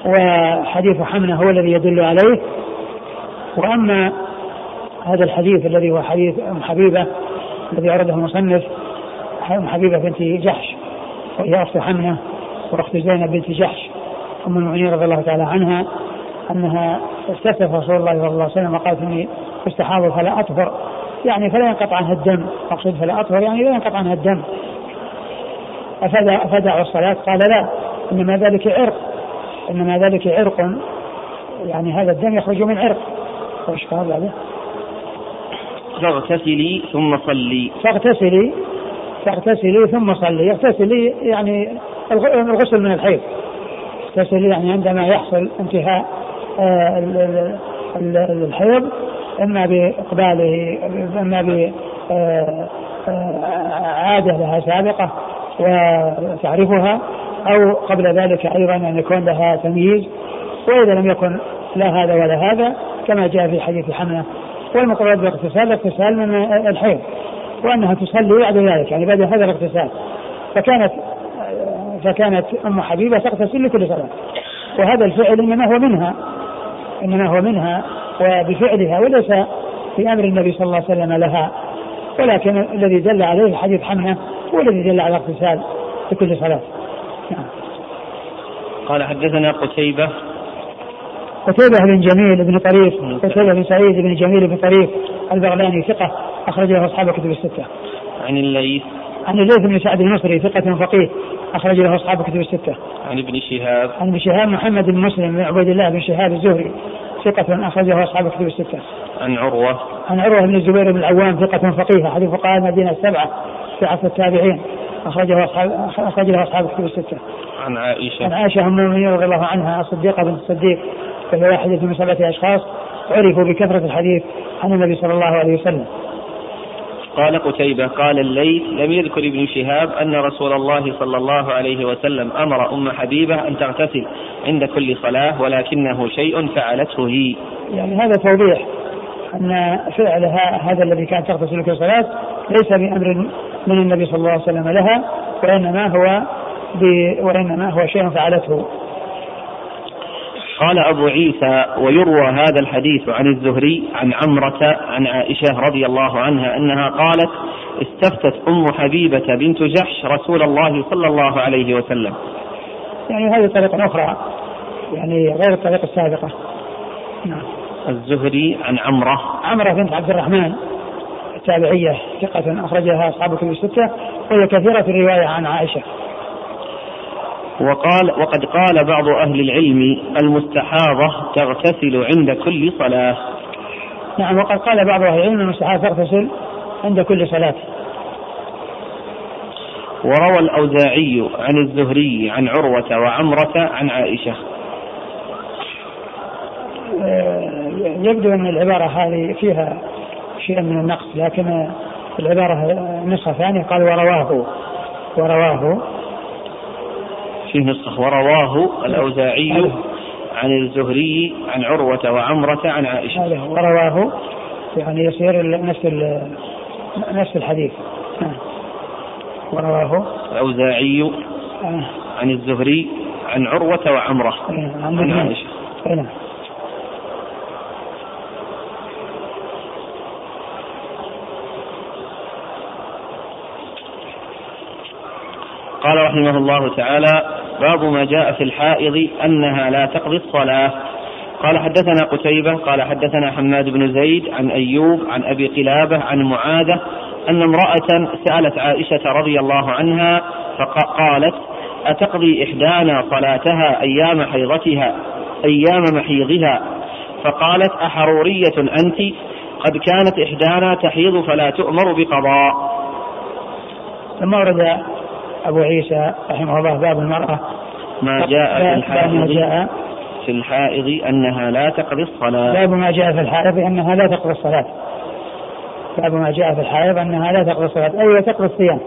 وحديث حمنة هو الذي يدل عليه. وأما هذا الحديث الذي هو حديث أم حبيبة الذي أورده المصنف أم حبيبة بنت جحش وهي أخت حمنه وأخت زينب بنت جحش أم المؤمنين رضي الله تعالى عنها أنها استفتت رسول الله صلى الله عليه وسلم وقالت إني استحاض فلا أطهر. يعني فلا ينقطع عنها الدم أقصد فلا أطهر يعني لا ينقطع عنها الدم. افدع الصلاة؟ قال لا إنما ذلك عرق إنما ذلك عرق. يعني هذا الدم يخرج من عرق. وش قال بعده؟ فاغتسلي ثم صلي. فاغتسلي فاغتسلي ثم صلي. اغتسلي يعني الغسل من الحيض. اغتسلي يعني عندما يحصل انتهاء آه، الحيض إما بإقباله إما ب آه، عادة لها سابقة وتعرفها أو قبل ذلك أيضا أن يكون لها تمييز وإذا لم يكن لا هذا ولا هذا كما جاء في حديث حمله والمقرر بالاغتسال الاغتسال من الحيض وأنها تصلي بعد ذلك يعني بعد هذا الاغتسال. فكانت فكانت أم حبيبة تغتسل لكل صلاة. وهذا الفعل إنما هو منها إنما هو منها وبفعلها وليس في أمر النبي صلى الله عليه وسلم لها. ولكن الذي دل عليه حديث حمنة هو الذي دل على الاغتسال لكل صلاة. نعم. قال حدثنا قتيبة قتيبة بن جميل بن طريف قتيبة بن سعيد بن جميل بن طريف البغلاني ثقة أخرج له أصحاب الكتب الستة. عن الليث عن الليث بن سعد المصري ثقة فقيه أخرج له أصحاب الكتب الستة. عن ابن شهاب عن ابن شهاب محمد بن مسلم بن عبيد الله بن شهاب الزهري ثقة أخرجه أصحاب الكتب الستة. عن عروة عن عروة بن الزبير بن العوام ثقة فقيه أحد فقهاء المدينة السبعة في عصر التابعين أخرجه أصحاب أخرجه أصحاب الكتب الستة. عن عائشة عن عائشة أم المؤمنين رضي الله عنها الصديقة بنت الصديق وهي واحدة من سبعة أشخاص عرفوا بكثرة الحديث عن النبي صلى الله عليه وسلم. قال قتيبة قال الليث لم يذكر ابن شهاب أن رسول الله صلى الله عليه وسلم أمر أم حبيبة أن تغتسل عند كل صلاة ولكنه شيء فعلته هي يعني هذا توضيح أن فعلها هذا الذي كانت تغتسل في صلاة ليس بأمر من النبي صلى الله عليه وسلم لها وإنما هو وإنما هو شيء فعلته قال أبو عيسى ويروى هذا الحديث عن الزهري عن عمرة عن عائشة رضي الله عنها أنها قالت استفتت أم حبيبة بنت جحش رسول الله صلى الله عليه وسلم. يعني هذه طريقة أخرى يعني غير الطريقة السابقة. نعم. الزهري عن عمرة. عمرة بنت عبد الرحمن التابعية ثقة أخرجها أصحاب الكتب الستة وهي كثيرة الرواية عن عائشة. وقال وقد قال بعض أهل العلم المستحاضة تغتسل عند كل صلاة. نعم وقد قال بعض أهل العلم المستحاضة تغتسل عند كل صلاة. وروى الأوزاعي عن الزهري عن عروة وعمرة عن عائشة. آه، يبدو أن العبارة هذه فيها شيء من النقص لكن العبارة نسخة ثانية قال ورواه ورواه فيه نسخة ورواه الأوزاعي عن الزهري عن عروة وعمرة عن عائشة. ورواه يعني يصير نفس نفس الحديث. نعم. ورواه الأوزاعي آه. عن الزهري عن عروة وعمرة. عن, عن عائشة. نعم. قال رحمه الله تعالى باب ما جاء في الحائض أنها لا تقضي الصلاة. قال حدثنا قتيبة قال حدثنا حماد بن زيد عن أيوب عن أبي قلابة عن معاذة أن امرأة سألت عائشة رضي الله عنها فقالت أتقضي إحدانا صلاتها أيام حيضتها أيام محيضها؟ فقالت أحرورية أنت قد كانت إحدانا تحيض فلا تؤمر بقضاء. ثم ورد أبو عيسى رحمه الله باب المرأة. ما جاء في الحائض ما جاء. في الحائض أنها لا تقضي الصلاة. باب ما جاء في الحائض أنها لا تقضي الصلاة. باب ما جاء في الحائض أنها لا تقضي الصلاة. أي تقضي الصيام.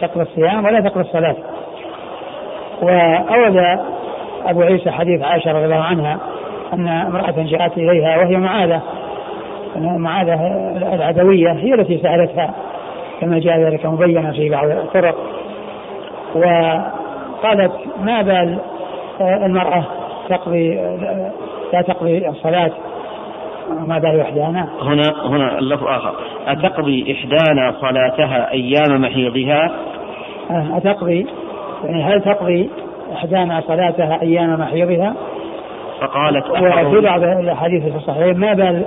تقضي الصيام ولا تقضي الصلاة. وأورد أبو عيسى حديث عائشة رضي الله عنها أن امرأة جاءت إليها وهي معاذة. معاذة العدوية هي التي سألتها. كما جاء ذلك مبينا في بعض الطرق. وقالت ما بال المرأة تقضي لا تقضي الصلاة ما بال إحدانا؟ هنا هنا اللفظ آخر. أتقضي إحدانا صلاتها أيام محيضها؟ أه، أتقضي يعني هل تقضي إحدانا صلاتها أيام محيضها؟ فقالت وفي بعض الأحاديث في الصحيحين ما بال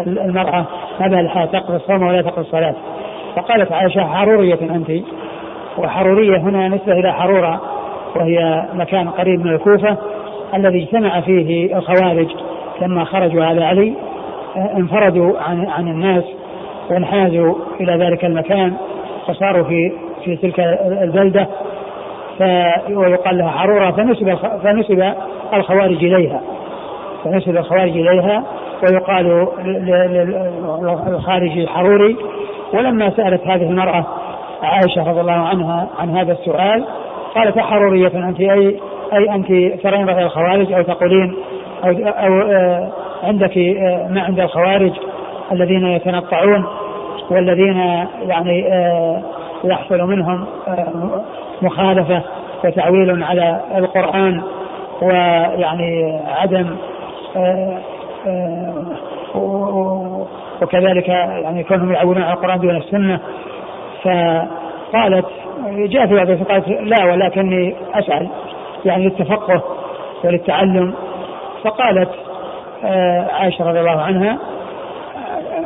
المرأة ما بال تقضي الصوم ولا تقضي الصلاة. فقالت عائشة حرورية أنت. وحرورية هنا نسبة إلى حرورة وهي مكان قريب من الكوفة الذي اجتمع فيه الخوارج لما خرجوا على علي. انفردوا عن عن الناس وانحازوا إلى ذلك المكان وصاروا في في تلك البلدة. ويقال لها حرورة فنسب فنسب الخوارج إليها. فنسب الخوارج إليها ويقال للخارجي الحروري ولما سألت هذه المرأة عائشة رضي الله عنها عن هذا السؤال قالت أحرورية أنت؟ أي أي أنت ترين رأي الخوارج أو تقولين أو, أو آه عندك آه ما عند الخوارج الذين يتنطعون والذين يعني آه يحصل منهم مخالفة وتعويل على القرآن ويعني عدم وكذلك يعني كونهم يعولون على القرآن دون السنة فقالت جاء في بعض قالت لا ولكني أسأل يعني للتفقه وللتعلم. فقالت آه، عائشة رضي الله عنها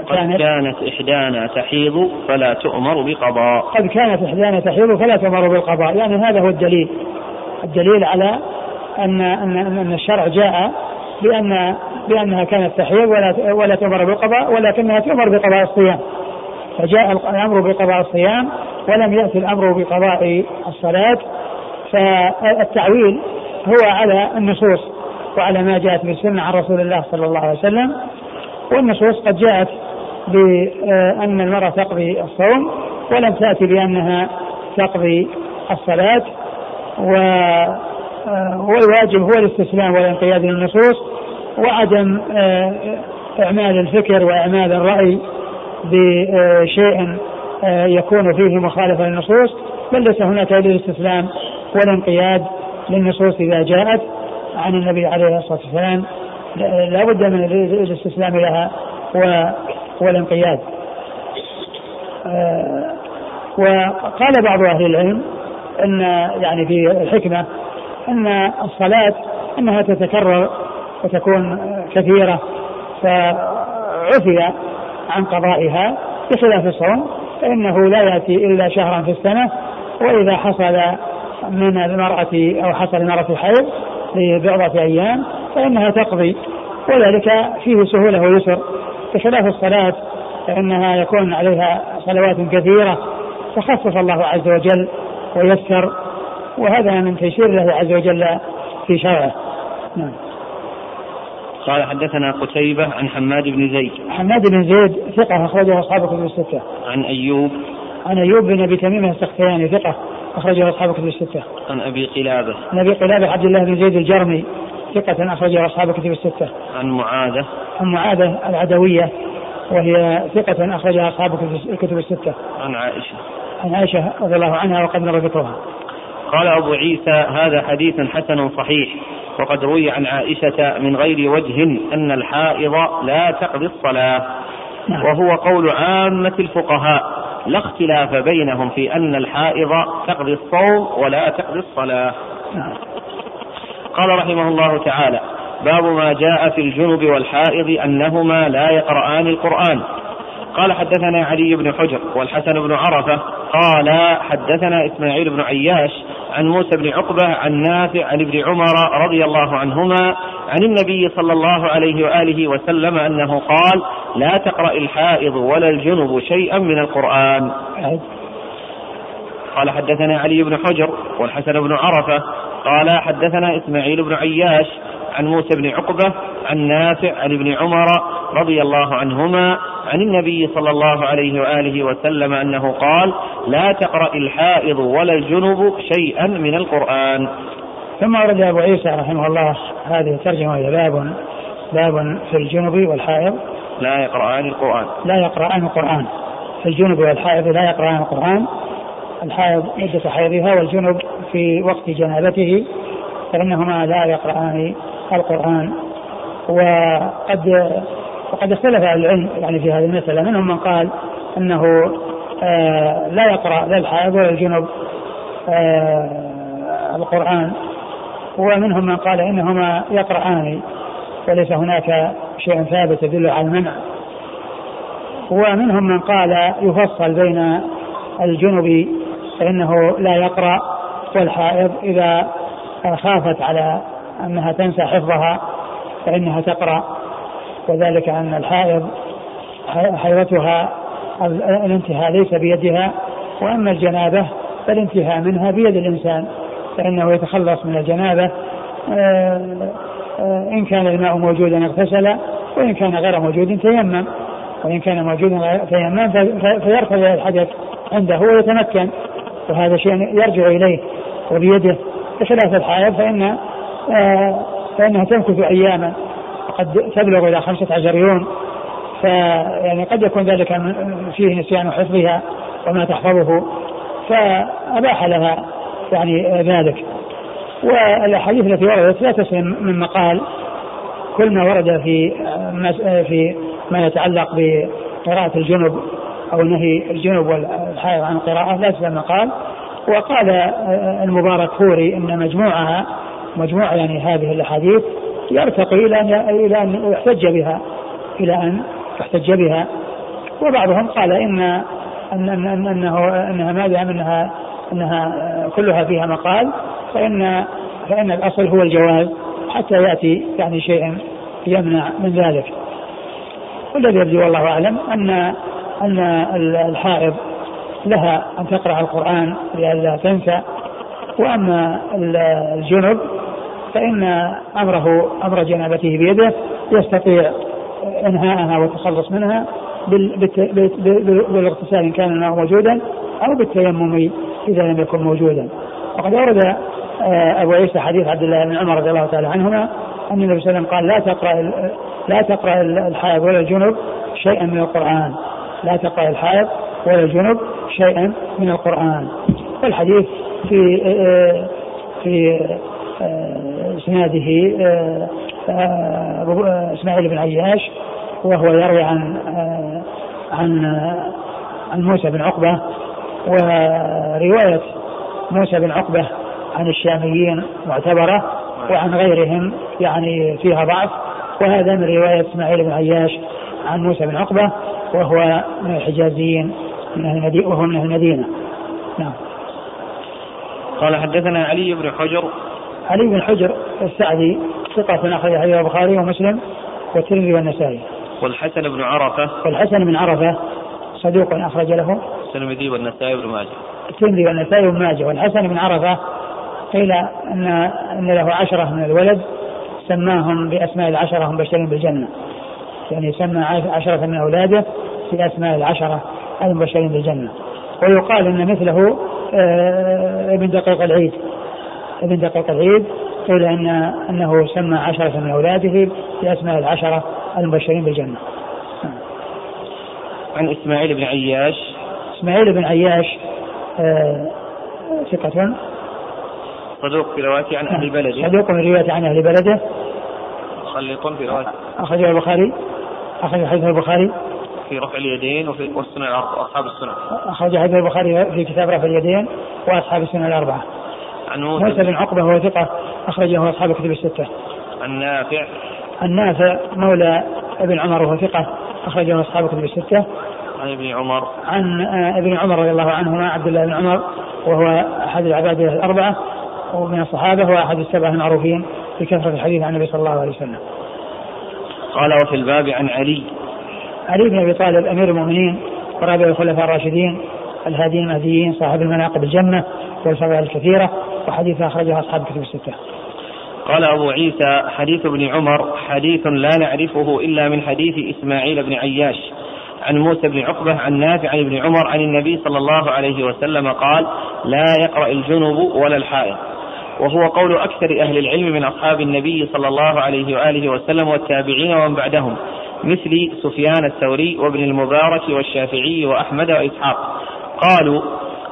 كانت قد كانت إحدانا تحيض فلا تؤمر بقضاء. قد كانت إحدانا تحيض فلا تؤمر بالقضاء. يعني هذا هو الدليل. الدليل على أن أن أن الشرع جاء بأن بأنها كانت تحيض ولا ولا تؤمر بالقضاء ولكنها تؤمر بقضاء الصيام. فجاء الأمر بقضاء الصيام ولم يأتي الأمر بقضاء الصلاة فالتعويل هو على النصوص وعلى ما جاءت بالسنة عن رسول الله صلى الله عليه وسلم. والنصوص قد جاءت بأن المرأة تقضي الصوم ولم تأتي بأنها تقضي الصلاة و والواجب هو الاستسلام والانقياد للنصوص وعدم إعمال الفكر وإعمال الرأي بشيء يكون فيه مخالفة للنصوص. بل ليس هناك إلا الاستسلام والانقياد للنصوص إذا جاءت عن النبي عليه الصلاة والسلام. لا بد من الاستسلام لها والانقياد. آه، وقال بعض أهل العلم أن يعني في الحكمة أن الصلاة أنها تتكرر وتكون كثيرة فعفي عن قضائها بخلاف الصوم فإنه لا يأتي إلا شهرا في السنة وإذا حصل من المرأة أو حصل المرأة حيض لبعضة أيام فإنها تقضي وذلك فيه سهولة ويسر. بخلاف الصلاة فإنها يكون عليها صلوات كثيرة فخفف الله عز وجل ويسر وهذا من تيسير الله عز وجل في شرعه. نعم. قال حدثنا قتيبة عن حماد بن زيد. حماد بن زيد ثقة أخرجه أصحاب كتب الستة. عن أيوب. عن أيوب بن أبي تميم السختياني ثقة أخرجه أصحاب كتب الستة. عن أبي قلابة. عن أبي قلابة عبد الله بن زيد الجرمي ثقة أخرجه أصحاب كتب الستة. عن معاذة. عن معاذة العدوية وهي ثقة أخرجها أصحاب الكتب الستة. عن عائشة. عن عائشة رضي الله عنها وقد مر ذكرها قال أبو عيسى هذا حديث حسن صحيح. وقد روي عن عائشة من غير وجه أن الحائض لا تقضي الصلاة نعم. وهو قول عامة الفقهاء لا اختلاف بينهم في أن الحائض تقضي الصوم ولا تقضي الصلاة نعم. قال رحمه الله تعالى باب ما جاء في الجنب والحائض أنهما لا يقرآن القرآن قال حدثنا علي بن حجر والحسن بن عرفة قال حدثنا إسماعيل بن عياش عن موسى بن عقبة عن نافع عن ابن عمر رضي الله عنهما عن النبي صلى الله عليه وآله وسلم أنه قال لا تقرأ الحائض ولا الجنب شيئا من القرآن. قال حدثنا علي بن حجر والحسن بن عرفة. قال حدثنا إسماعيل بن عياش عن موسى بن عقبة عن نافع عن ابن عمر رضي الله عنهما عن النبي صلى الله عليه وآله وسلم أنه قال لا تقرأ الحائض ولا الجنب شيئا من القرآن. ثم ورد أبو عيسى رحمه الله هذه الترجمة وهي باب باب في الجنب والحائض. لا يقرآن القرآن. لا يقرآن القرآن. في الجنب والحائض لا يقرآن القرآن. الحائض مدة حيضها والجنب في وقت جنابته فإنهما لا يقرآن القرآن وقد وقد اختلف العلم يعني في هذه المسألة. منهم من قال أنه آه لا يقرأ لا الحائض ولا الجنب آه القرآن. ومنهم من قال إنهما يقرآن وليس هناك شيء ثابت يدل على المنع. ومنهم من قال يفصل بين الجنب فإنه لا يقرأ والحائض إذا خافت على أنها تنسى حفظها فإنها تقرأ وذلك أن الحائض حيضتها الانتهاء ليس بيدها وأما الجنابة فالانتهاء منها بيد الإنسان فإنه يتخلص من الجنابة آه، آه، إن كان الماء موجودا اغتسل وإن كان غير موجود تيمم وإن كان موجودا تيمم فيرتفع الحدث عنده ويتمكن وهذا شيء يرجع إليه وبيده بخلاف الحائض فإن فإنها تمكث أياما قد تبلغ إلى خمسة عشر يوم فيعني قد يكون ذلك فيه نسيان حفظها وما تحفظه فأباح لها يعني ذلك. والأحاديث التي وردت لا تسلم من مقال كل ما ورد في في ما يتعلق بقراءة الجنب أو نهي الجنب والحائض عن القراءة لا تسلم مقال. وقال المبارك فوري إن مجموعها مجموع يعني هذه الأحاديث يرتقي إلى أن إلى أن يحتج بها إلى أن يحتج بها. وبعضهم قال ان ان ان انه أنها ما دام انها أنها كلها فيها مقال فان فإن الأصل هو الجواز حتى يأتي يعني شيء يمنع من ذلك. والذي يبدو والله أعلم ان أن الحائض لها أن تقرأ القرآن لئلا تنسى وأما الجنب فإن أمره أمر جنابته بيده يستطيع إنهاءها والتخلص منها بالاغتسال إن كان الماء موجودا أو بالتيمم إذا لم يكن موجودا. وقد ورد آه، أبو عيسى حديث عبد الله بن عمر رضي الله تعالى عنهما أن النبي صلى الله عليه وسلم قال لا تقرأ لا تقرأ الحائض ولا الجنب شيئا من القرآن. لا تقرأ الحائض ولا الجنب شيئا من القرآن. والحديث في آه، في آه، إسناده إسماعيل بن عياش وهو يروي عن عن عن موسى بن عقبة ورواية موسى بن عقبة عن الشاميين معتبرة وعن غيرهم يعني فيها ضعف وهذا من رواية إسماعيل بن عياش عن موسى بن عقبة وهو من الحجازيين من أهل المدينة وهو من أهل المدينة. نعم. قال حدثنا علي بن حجر علي بن حجر السعدي ثقة أخرج حديث البخاري ومسلم والترمذي والنسائي. والحسن بن عرفة. والحسن بن عرفة صدوق أخرج له. الترمذي والنسائي وابن ماجه. الترمذي والنسائي وابن ماجه. والحسن بن عرفة قيل أن أن له عشرة من الولد سماهم بأسماء العشرة مبشرين بالجنة. يعني سمى عشرة من أولاده بأسماء العشرة المبشرين بالجنة. ويقال أن مثله آه، ابن دقيق العيد. ابن دقيق العيد قيل أن أنه سمى عشرة من أولاده بأسماء العشرة المبشرين بالجنة. عن إسماعيل بن عياش. إسماعيل بن عياش آه، ثقة. صدوق في روايته عن أهل بلده. صدوق في روايته عن أهل بلده. مخلط في روايته أخرجه البخاري. أخرج حديث البخاري. في رفع اليدين وفي والسنن واصحاب السنن. أخرج حديث البخاري في كتاب رفع اليدين وأصحاب السنن الأربعة. عن موسى, موسى بن عقبة وهو ثقة أخرجه أصحاب الكتب الستة. عن نافع النافع مولى ابن عمر وهو ثقة أخرجه أصحاب الكتب الستة. عن ابن عمر عن آه، ابن عمر رضي الله عنهما عبد الله بن عمر وهو أحد العباد الأربعة ومن الصحابة وأحد السبعة المعروفين بكثرة الحديث عن النبي صلى الله عليه وسلم. قال وفي الباب عن علي علي بن أبي طالب أمير المؤمنين ورابع الخلفاء الراشدين الهاديين المهديين صاحب المناقب الجنة والفضائل الكثيرة وحديث أخرجه أصحاب كتب الستة. قال أبو عيسى حديث ابن عمر حديث لا نعرفه إلا من حديث إسماعيل بن عياش. عن موسى بن عقبة عن نافع عن ابن عمر عن النبي صلى الله عليه وسلم قال لا يقرأ الجنب ولا الحائض وهو قول أكثر أهل العلم من أصحاب النبي صلى الله عليه وآله وسلم والتابعين ومن بعدهم مثل سفيان الثوري وابن المبارك والشافعي وأحمد وإسحاق. قالوا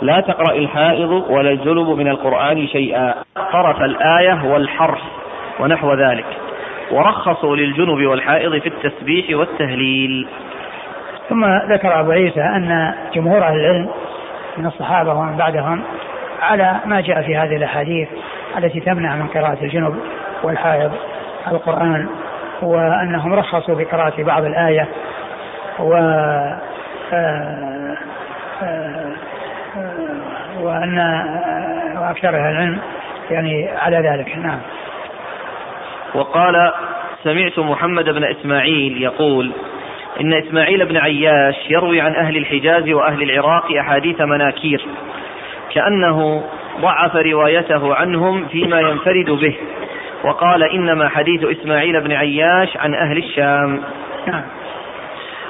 لا تقرأ الحائض ولا الجنب من القرآن شيئا. طرف الآية والحرف ونحو ذلك. ورخصوا للجنب والحائض في التسبيح والتهليل. ثم ذكر أبو عيسى أن جمهور أهل العلم من الصحابة ومن بعدهم على ما جاء في هذه الأحاديث التي تمنع من قراءة الجنب والحائض القرآن وأنهم رخصوا بقراءة بعض الآية و آه، آه، وأن وأكثر أهل العلم يعني على ذلك. نعم. وقال سمعت محمد بن إسماعيل يقول إن إسماعيل بن عياش يروي عن أهل الحجاز وأهل العراق أحاديث مناكير كأنه ضعف روايته عنهم فيما ينفرد به وقال إنما حديث إسماعيل بن عياش عن أهل الشام. نعم.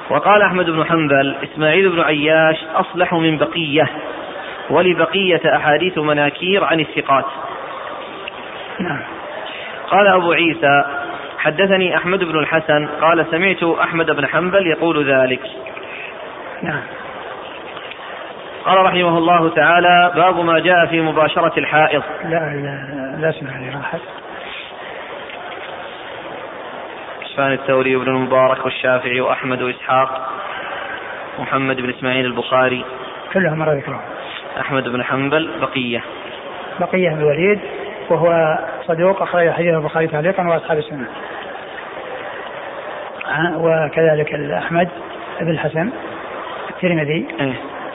وقال أحمد بن حنبل إسماعيل بن عياش أصلح من بقية ولبقية أحاديث مناكير عن الثقات. نعم. قال أبو عيسى حدثني أحمد بن الحسن قال سمعت أحمد بن حنبل يقول ذلك. نعم. قال رحمه الله تعالى باب ما جاء في مباشرة الحائض. لا لا لا أسمع لي راحت سفيان الثوري وابن المبارك والشافعي وأحمد وإسحاق محمد بن إسماعيل البخاري. كلهم مرة ذكرهم أحمد بن حنبل بقية. بقية بن الوليد وهو صدوق أخرج حديث البخاري تعليقا وأصحاب السنة. وكذلك أحمد بن الحسن الترمذي. إيه؟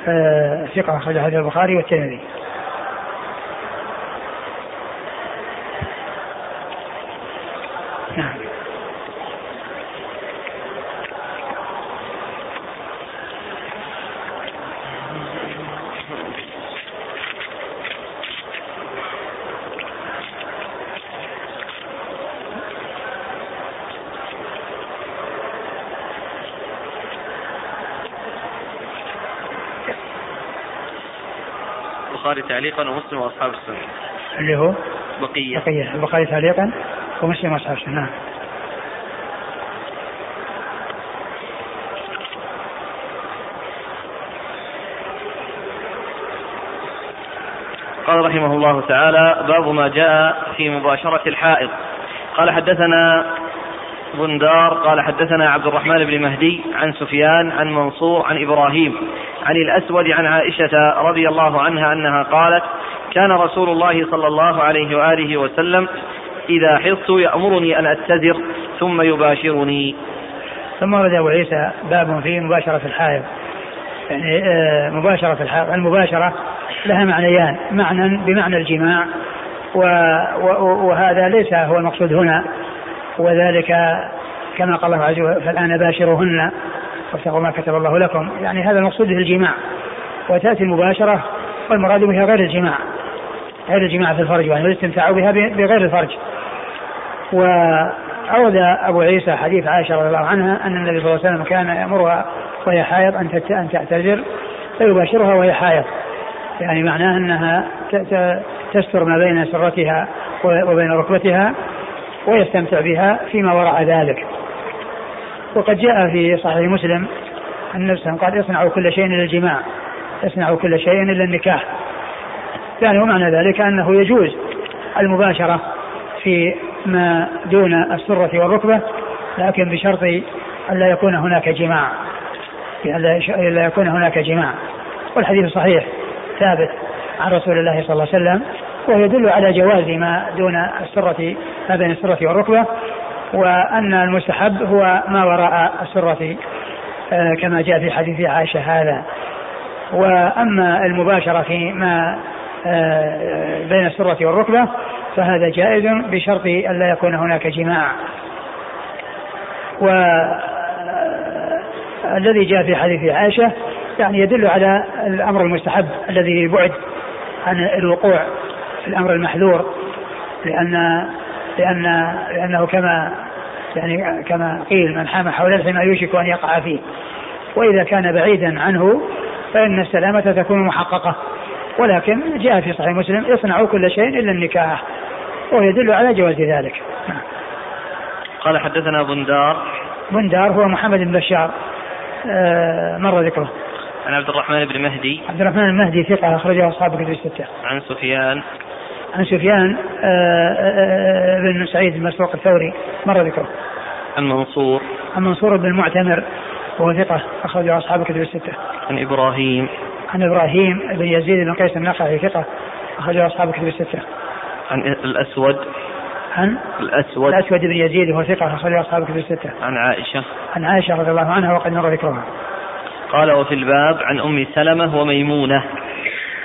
آه، ثقة أخرج حديث البخاري والترمذي نعم البخاري تعليقا ومسلم وأصحاب السنة. اللي هو؟ بقية. بقية. البخاري تعليقا ومسلم وأصحاب السنة. نعم. قال رحمه الله تعالى باب ما جاء في مباشرة الحائض. قال حدثنا بندار قال حدثنا عبد الرحمن بن مهدي عن سفيان عن منصور عن إبراهيم. عن الأسود عن عائشة رضي الله عنها أنها قالت كان رسول الله صلى الله عليه وآله وسلم إذا حضت يأمرني أن أتزر ثم يباشرني. ثم ورد أبو عيسى باب في مباشرة الحائض. يعني آه، مباشرة الحائض المباشرة لها معنيان معنى بمعنى الجماع وهذا ليس هو المقصود هنا وذلك كما قال الله عز وجل فالآن باشروهن. واتقوا ما كتب الله لكم. يعني هذا المقصود به الجماع. وتأتي المباشرة والمراد بها غير الجماع. غير الجماع في الفرج يعني الاستمتاع بها بغير الفرج. وأورد أبو عيسى حديث عائشة رضي الله عنها أن النبي صلى الله عليه وسلم كان يأمرها وهي حائض أن أن تعتذر فيباشرها وهي حائض. يعني معناه أنها تستر ما بين سرتها وبين ركبتها ويستمتع بها فيما وراء ذلك. وقد جاء في صحيح مسلم أن النبي قال اصنعوا كل شيء إلا الجماع. اصنعوا كل شيء إلا النكاح. يعني ومعنى ذلك أنه يجوز المباشرة في ما دون السرة والركبة لكن بشرط أن لا يكون هناك جماع. لا يكون هناك جماع. والحديث صحيح ثابت عن رسول الله صلى الله عليه وسلم ويدل على جواز ما دون السرة ما بين السرة والركبة. وأن المستحب هو ما وراء السرة آه، كما جاء في حديث عائشة هذا. وأما المباشرة فيما آه، بين السرة والركبة فهذا جائز بشرط أن لا يكون هناك جماع. والذي جاء في حديث عائشة يعني يدل على الأمر المستحب الذي يبعد عن الوقوع في الأمر المحذور لأن لأن لأنه كما يعني كما قيل من حام حول الحمى يوشك أن يقع فيه. وإذا كان بعيدا عنه فإن السلامة تكون محققة. ولكن جاء في صحيح مسلم اصنعوا كل شيء إلا النكاح. ويدل على جواز ذلك. قال حدثنا بندار. بندار هو محمد بن بشار. آه، مر ذكره. عن عبد الرحمن بن مهدي. عبد الرحمن المهدي ثقة أخرجه أصحاب كتب الستة. عن سفيان. عن سفيان آه، آه، آه، بن سعيد المسروق الثوري. مر ذكره. عن منصور عن منصور بن المعتمر وهو ثقة أخرجه أصحاب كتب الستة. عن إبراهيم. عن إبراهيم بن يزيد بن قيس النخعي ثقة أخرجه أصحاب كتب الستة. عن الأسود. عن الأسود. الأسود بن يزيد وهو ثقة أخرجه أصحاب كتب الستة. عن عائشة. عن عائشة رضي الله عنها وقد مر ذكرها. قال وفي الباب عن أم سلمة وميمونة.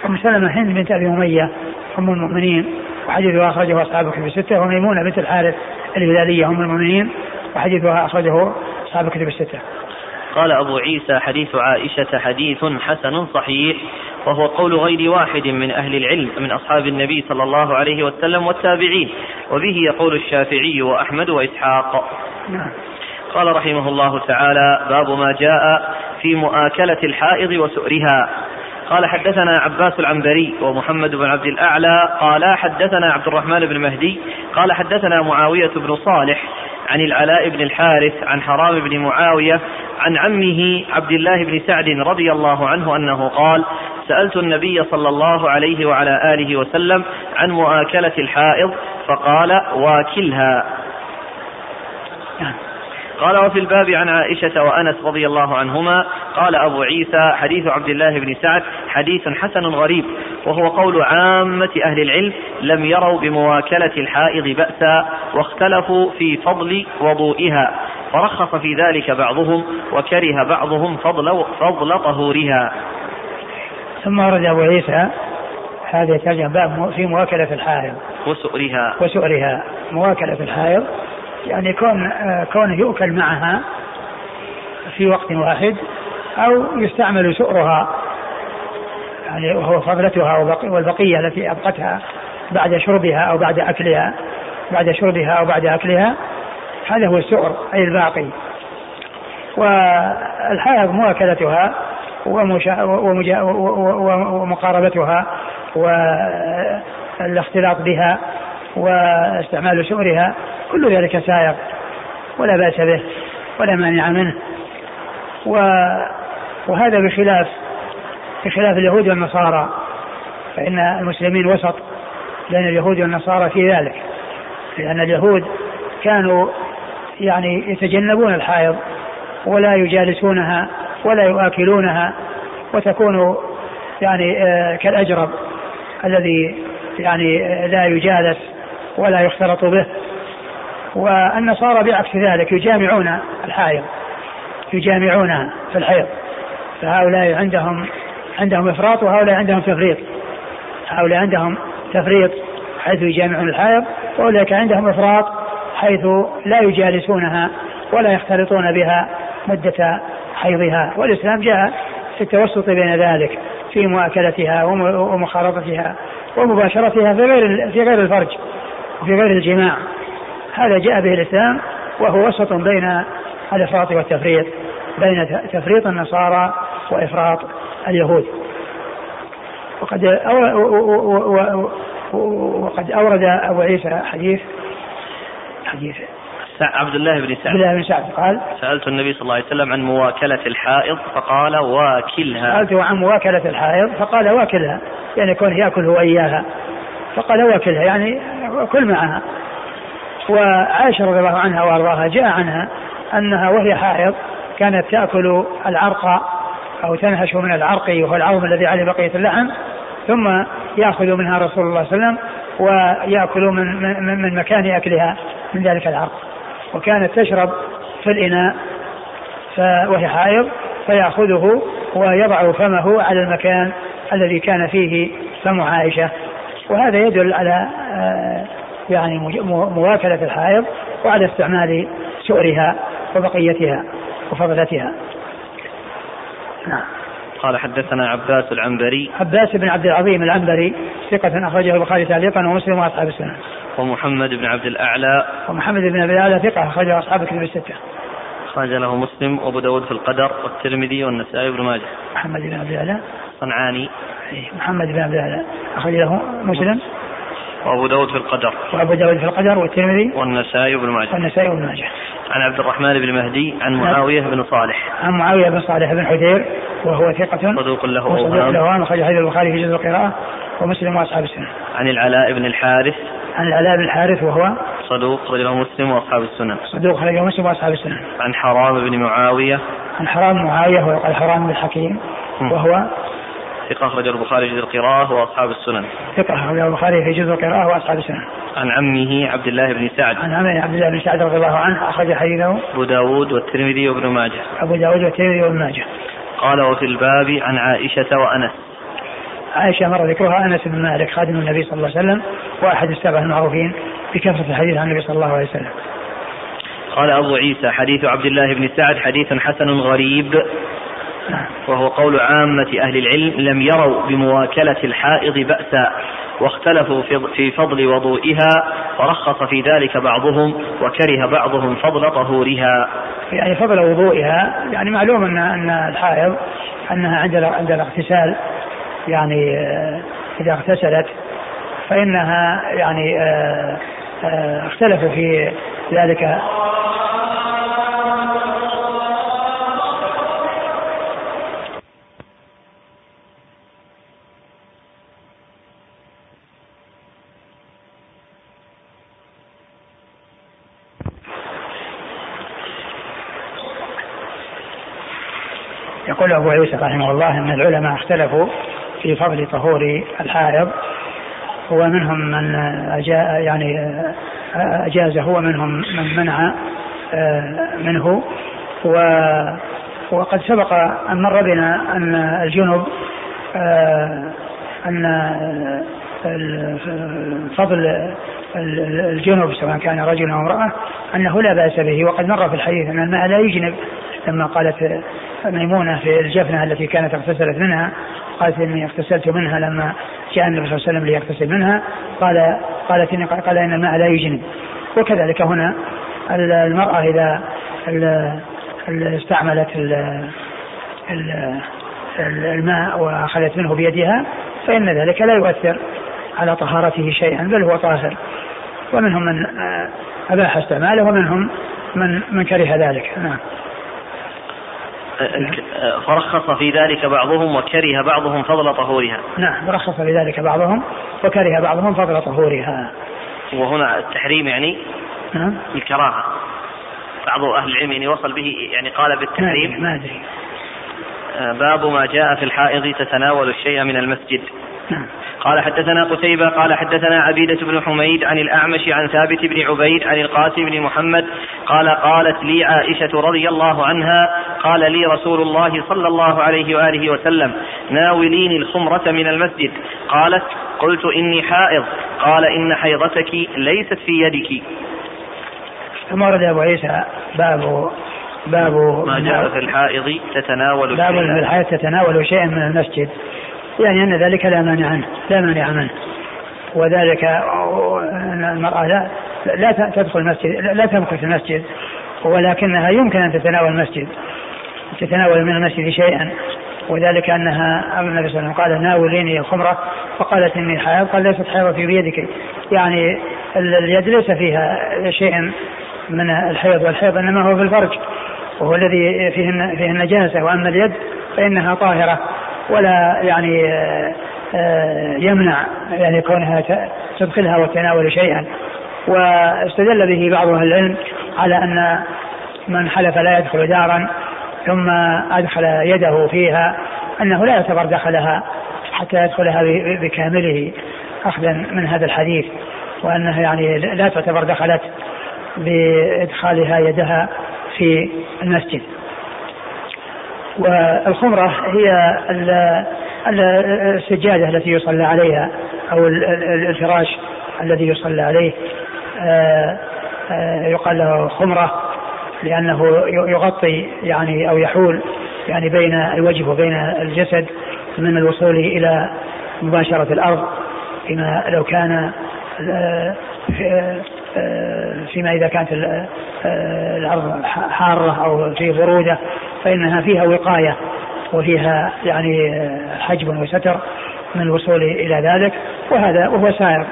أم سلمة هند بنت أبي أمية أم المؤمنين. وحديثها أخرجه أصحاب كتب الستة وميمونة بنت الحارث الهلالية أم المؤمنين. وحديثها أخرجه أصحاب كتب الستة. قال أبو عيسى حديث عائشة حديث حسن صحيح وهو قول غير واحد من أهل العلم من أصحاب النبي صلى الله عليه وسلم والتابعين وبه يقول الشافعي وأحمد وإسحاق. نعم. قال رحمه الله تعالى باب ما جاء في مؤاكلة الحائض وسؤرها. قال حدثنا عباس العنبري ومحمد بن عبد الأعلى قال حدثنا عبد الرحمن بن مهدي قال حدثنا معاوية بن صالح عن العلاء بن الحارث عن حرام بن معاوية عن عمه عبد الله بن سعد رضي الله عنه أنه قال سألت النبي صلى الله عليه وعلى آله وسلم عن مؤاكلة الحائض فقال واكلها. قال وفي الباب عن عائشة وأنس رضي الله عنهما قال أبو عيسى حديث عبد الله بن سعد حديث حسن غريب وهو قول عامة أهل العلم لم يروا بمواكلة الحائض بأسا واختلفوا في فضل وضوئها فرخص في ذلك بعضهم وكره بعضهم فضل فضل طهورها. ثم ورد أبو عيسى هذا يترجم باب في مواكلة الحائض. وسؤرها. وسؤرها. مواكلة الحائض يعني كون كونه يؤكل معها في وقت واحد أو يستعمل سؤرها يعني وهو فضلتها والبقية التي أبقتها بعد شربها أو بعد أكلها بعد شربها أو بعد أكلها هذا هو السؤر أي الباقي. والحائض مواكلتها ومقاربتها والإختلاط بها واستعمال سؤرها كل ذلك سائغ ولا بأس به ولا مانع منه. وهذا بخلاف بخلاف اليهود والنصارى فإن المسلمين وسط بين اليهود والنصارى في ذلك لأن اليهود كانوا يعني يتجنبون الحائض ولا يجالسونها ولا يؤكلونها وتكون يعني آه، كالأجرب الذي يعني آه، لا يجالس ولا يختلط به. والنصارى بعكس ذلك يجامعون الحائض يجامعونها في الحيض. فهؤلاء عندهم عندهم إفراط وهؤلاء عندهم تفريط. هؤلاء عندهم تفريط حيث يجامعون الحائض وأولئك عندهم إفراط حيث لا يجالسونها ولا يختلطون بها مدة حيضها. والإسلام جاء في التوسط بين ذلك في مؤاكلتها ومخالطتها ومباشرتها في غير في غير الفرج. وفي غير الجماع. هذا جاء به الإسلام وهو وسط بين الإفراط والتفريط بين تفريط النصارى وإفراط اليهود. وقد وقد أورد أبو عيسى حديث حديث. عبد الله بن سعد. عبد الله بن سعد قال سألت النبي صلى الله عليه وسلم عن مواكلة الحائض فقال واكلها. سألته عن مواكلة الحائض فقال واكلها يعني كون يأكل هو إياها. فقال واكلها يعني كل معها وعائشة رضي الله عنها وأرضاها جاء عنها أنها وهي حائض كانت تأكل العرق أو تنهش من العرق وهو العظم الذي عليه بقية اللحم ثم يأخذ منها رسول الله صلى الله عليه وسلم ويأكل من, من, من مكان أكلها من ذلك العرق. وكانت تشرب في الإناء وهي حائض فيأخذه ويضع فمه على المكان الذي كان فيه فم عائشة. وهذا يدل على آه، يعني مواكلة الحائض وعلى استعمال سؤرها وبقيتها وفضلتها. نعم. قال حدثنا عباس العنبري. عباس بن عبد العظيم العنبري ثقة أخرجه البخاري تعليقا ومسلم وأصحاب السنة. ومحمد بن عبد الأعلى. ومحمد بن عبد الأعلى ثقة أخرجه أصحاب الكتب الستة. أخرج له مسلم وأبو داود في القدر والترمذي والنسائي بن ماجه. محمد بن عبد الأعلى. صنعاني. محمد بن عبد الأعلى أخرج له مسلم. وأبو داود في القدر. وأبو داود في القدر والترمذي. والنسائي بن ماجه. والنسائي بن ماجه. عن عبد الرحمن بن مهدي عن معاوية بن صالح. عن معاوية بن صالح بن حذير وهو ثقة. صدوق له صدوق له أوهام أخرج حديث البخاري في جزء القراءة ومسلم وأصحاب السنة. عن العلاء بن الحارث. عن العلاء بن الحارث وهو صدوق رجله مسلم وأصحاب السنن صدوق رجله مسلم وأصحاب السنن عن حرام بن معاوية. عن حرام معاوية ويقال حرام بن الحكيم وهو ثقة أخرج البخاري في جزء القراءة وأصحاب السنن. ثقة أخرج البخاري في جزء القراءة وأصحاب السنن. عن عمه عبد الله بن سعد. عن عمه عبد الله بن سعد رضي الله عنه أخرج حديثه. أبو داود والترمذي وابن ماجه. أبو داود والترمذي وابن ماجه. قال وفي الباب عن عائشة وأنس. عائشة مر ذكرها أنس بن مالك خادم النبي صلى الله عليه وسلم وأحد السبع المعروفين بكثرة الحديث عن النبي صلى الله عليه وسلم. قال أبو عيسى حديث عبد الله بن سعد حديث حسن غريب وهو قول عامة أهل العلم لم يروا بمواكلة الحائض بأسا واختلفوا في فضل وضوئها فرخص في ذلك بعضهم وكره بعضهم فضل طهورها. يعني فضل وضوئها يعني معلوم ان أن الحائض أنها عند عند الاغتسال يعني آه، إذا اغتسلت فإنها يعني آه، آه، اختلفوا في ذلك يقول أبو عيسى رحمه الله أن العلماء اختلفوا في فضل طهور الحائض ومنهم من أجا يعني أجازه ومنهم من منع آه، منه. و وقد سبق أن مر بنا أن الجنب آه، أن فضل الجنب سواء كان رجل أو امرأة أنه لا بأس به وقد مر في الحديث أن الماء لا يجنب لما قالت ميمونة في الجفنة التي كانت اغتسلت منها قالت إني اغتسلت منها لما جاء النبي صلى الله عليه وسلم ليغتسل منها قال قالت إني قال إن الماء لا يجنب. وكذلك هنا المرأة إذا استعملت الماء وأخذت منه بيدها فإن ذلك لا يؤثر على طهارته شيئا بل هو طاهر. ومنهم من آه، أباح استعماله ومنهم من من كره ذلك. نعم. فرخص في ذلك بعضهم وكره بعضهم فضل طهورها. نعم رخص في ذلك بعضهم وكره بعضهم فضل طهورها. وهنا التحريم يعني نعم. الكراهة. بعض أهل العلم يعني وصل به يعني قال بالتحريم ما أدري. آه، باب ما جاء في الحائض تتناول الشيء من المسجد. قال حدثنا قتيبة قال حدثنا عبيدة بن حميد عن الأعمش عن ثابت بن عبيد عن القاسم بن محمد قال قالت لي عائشة رضي الله عنها قال لي رسول الله صلى الله عليه وآله وسلم ناوليني الخمرة من المسجد. قالت قلت إني حائض. قال إن حيضتك ليست في يدك. ثم ورد أبو عيسى باب باب ما جاء في الحائض تتناول باب في الحائض تتناول شيئا من المسجد. يعني أن ذلك لا مانع عنه لا مانع منه وذلك أن المرأة لا لا تدخل المسجد لا تمكث المسجد ولكنها يمكن أن تتناول المسجد تتناول من المسجد شيئا. وذلك أنها النبي صلى الله عليه وسلم قال ناوليني الخمرة. فقالت إني حائض. قال ليست حائض في بيدك. يعني اليد ليس فيها شيء من الحيض والحيض إنما هو في الفرج وهو الذي فيه فيه النجاسه وأما اليد فإنها طاهرة. ولا يعني آه، يمنع يعني كونها تدخلها وتناول شيئا. واستدل به بعض أهل العلم على أن من حلف لا يدخل دارا ثم أدخل يده فيها أنه لا يعتبر دخلها حتى يدخلها بكامله اخذا من هذا الحديث. وأنها يعني لا تعتبر دخلت بإدخالها يدها في المسجد. والخمرة هي السجادة التي يصلى عليها أو الفراش الذي يصلى عليه. آه، آه، يقال له خمرة لأنه يغطي يعني أو يحول يعني بين الوجه وبين الجسد من الوصول إلى مباشرة الأرض فيما لو كان آه، فيما إذا كانت الأرض حارة أو في برودة فإنها فيها وقاية وفيها يعني حجب وستر من الوصول إلى ذلك وهذا وهو سائر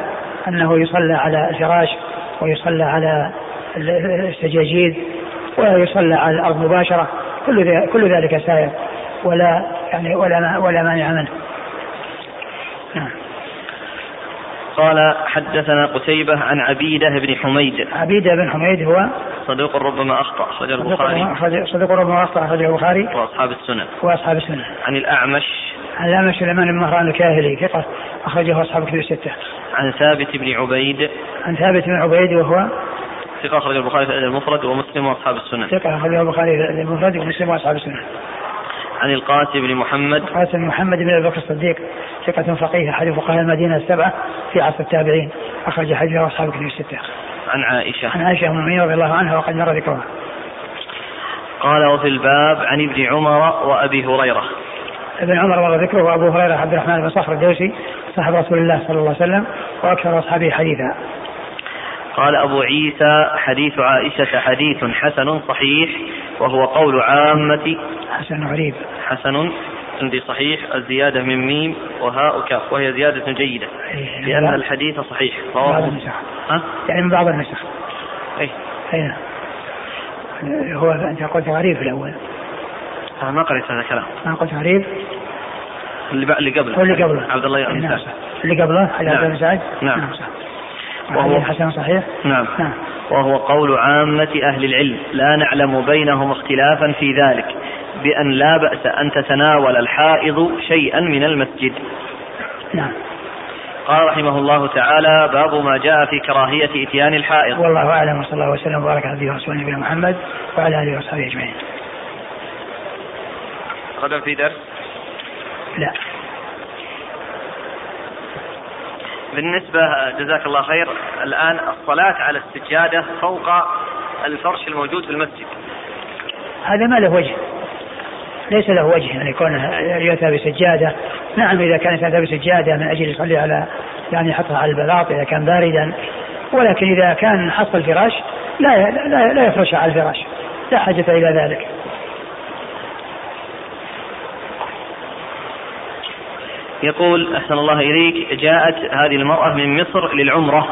أنه يصلى على الفراش ويصلى على السجاجيد ويصلى على الأرض مباشرة كل كل ذلك سائر ولا يعني ولا ولا مانع منه. نعم. قال حدثنا قتيبة عن عبيدة بن حميد. عبيدة بن حميد هو صدوق ربما أخطأ أخرجه البخاري. صدوق ربما أخطأ أخرجه البخاري. وأصحاب السنن. وأصحاب السنن. عن الأعمش. عن الأعمش سليمان بن مهران الكاهلي ثقة أخرجه أصحاب كتب الستة. عن ثابت بن عبيد. عن ثابت بن عبيد وهو ثقة أخرجه البخاري في المفرد ومسلم وأصحاب السنن. ثقة أخرجه البخاري في المفرد ومسلم وأصحاب السنن. عن القاسم بن محمد القاسم بن محمد بن أبي بكر الصديق ثقة فقيه أحد فقهاء المدينة السبعة في عصر التابعين أخرج حديثه أصحاب كتب الستة. عن عائشة عن عائشة أم المؤمنين رضي الله عنها وقد مر ذكرها. قال وفي الباب عن ابن عمر وأبي هريرة. ابن عمر مر ذكره وأبو هريرة عبد الرحمن بن صخر الدوسي صاحب رسول الله صلى الله عليه وسلم وأكثر أصحابه حديثا. قال أبو عيسى حديث عائشة حديث حسن صحيح وهو قول عامة. حسن غريب. حسن عندي صحيح الزيادة من ميم وهاء وكاف وهي زيادة جيدة إيه، لأن الحديث صحيح. رواه ها؟ يعني من بعض النسخ. أي أي نعم هو أنت قلت غريب في الأول. أنا ما قريت هذا الكلام. ما قلت غريب؟ اللي اللي قبله. اللي قبله. عبد الله بن نعم. اللي قبله عبد الله بن سعد نعم, نعم وهو حسن صحيح. نعم. نعم. وهو قول عامة أهل العلم. لا نعلم بينهم اختلافا في ذلك بأن لا بأس أن تتناول الحائض شيئا من المسجد. نعم. قال رحمه الله تعالى باب ما جاء في كراهية إتيان الحائض. والله أعلم وصلى الله وسلم وبارك على نبينا ورسوله نبينا محمد وعلى آله وصحبه أجمعين. غدا في درس؟ لا. بالنسبة جزاك الله خير الآن الصلاة على السجادة فوق الفرش الموجود في المسجد. هذا ما له وجه. ليس له وجه يعني يكون يؤتى بسجادة. نعم إذا كانت يؤتى بسجادة من أجل يصلي على يعني يحطها على البلاط إذا كان باردا. ولكن إذا كان حصل الفراش لا لا, لا يفرش على الفراش. لا حاجة إلى ذلك. يقول أحسن الله إليك جاءت هذه المرأة من مصر للعمرة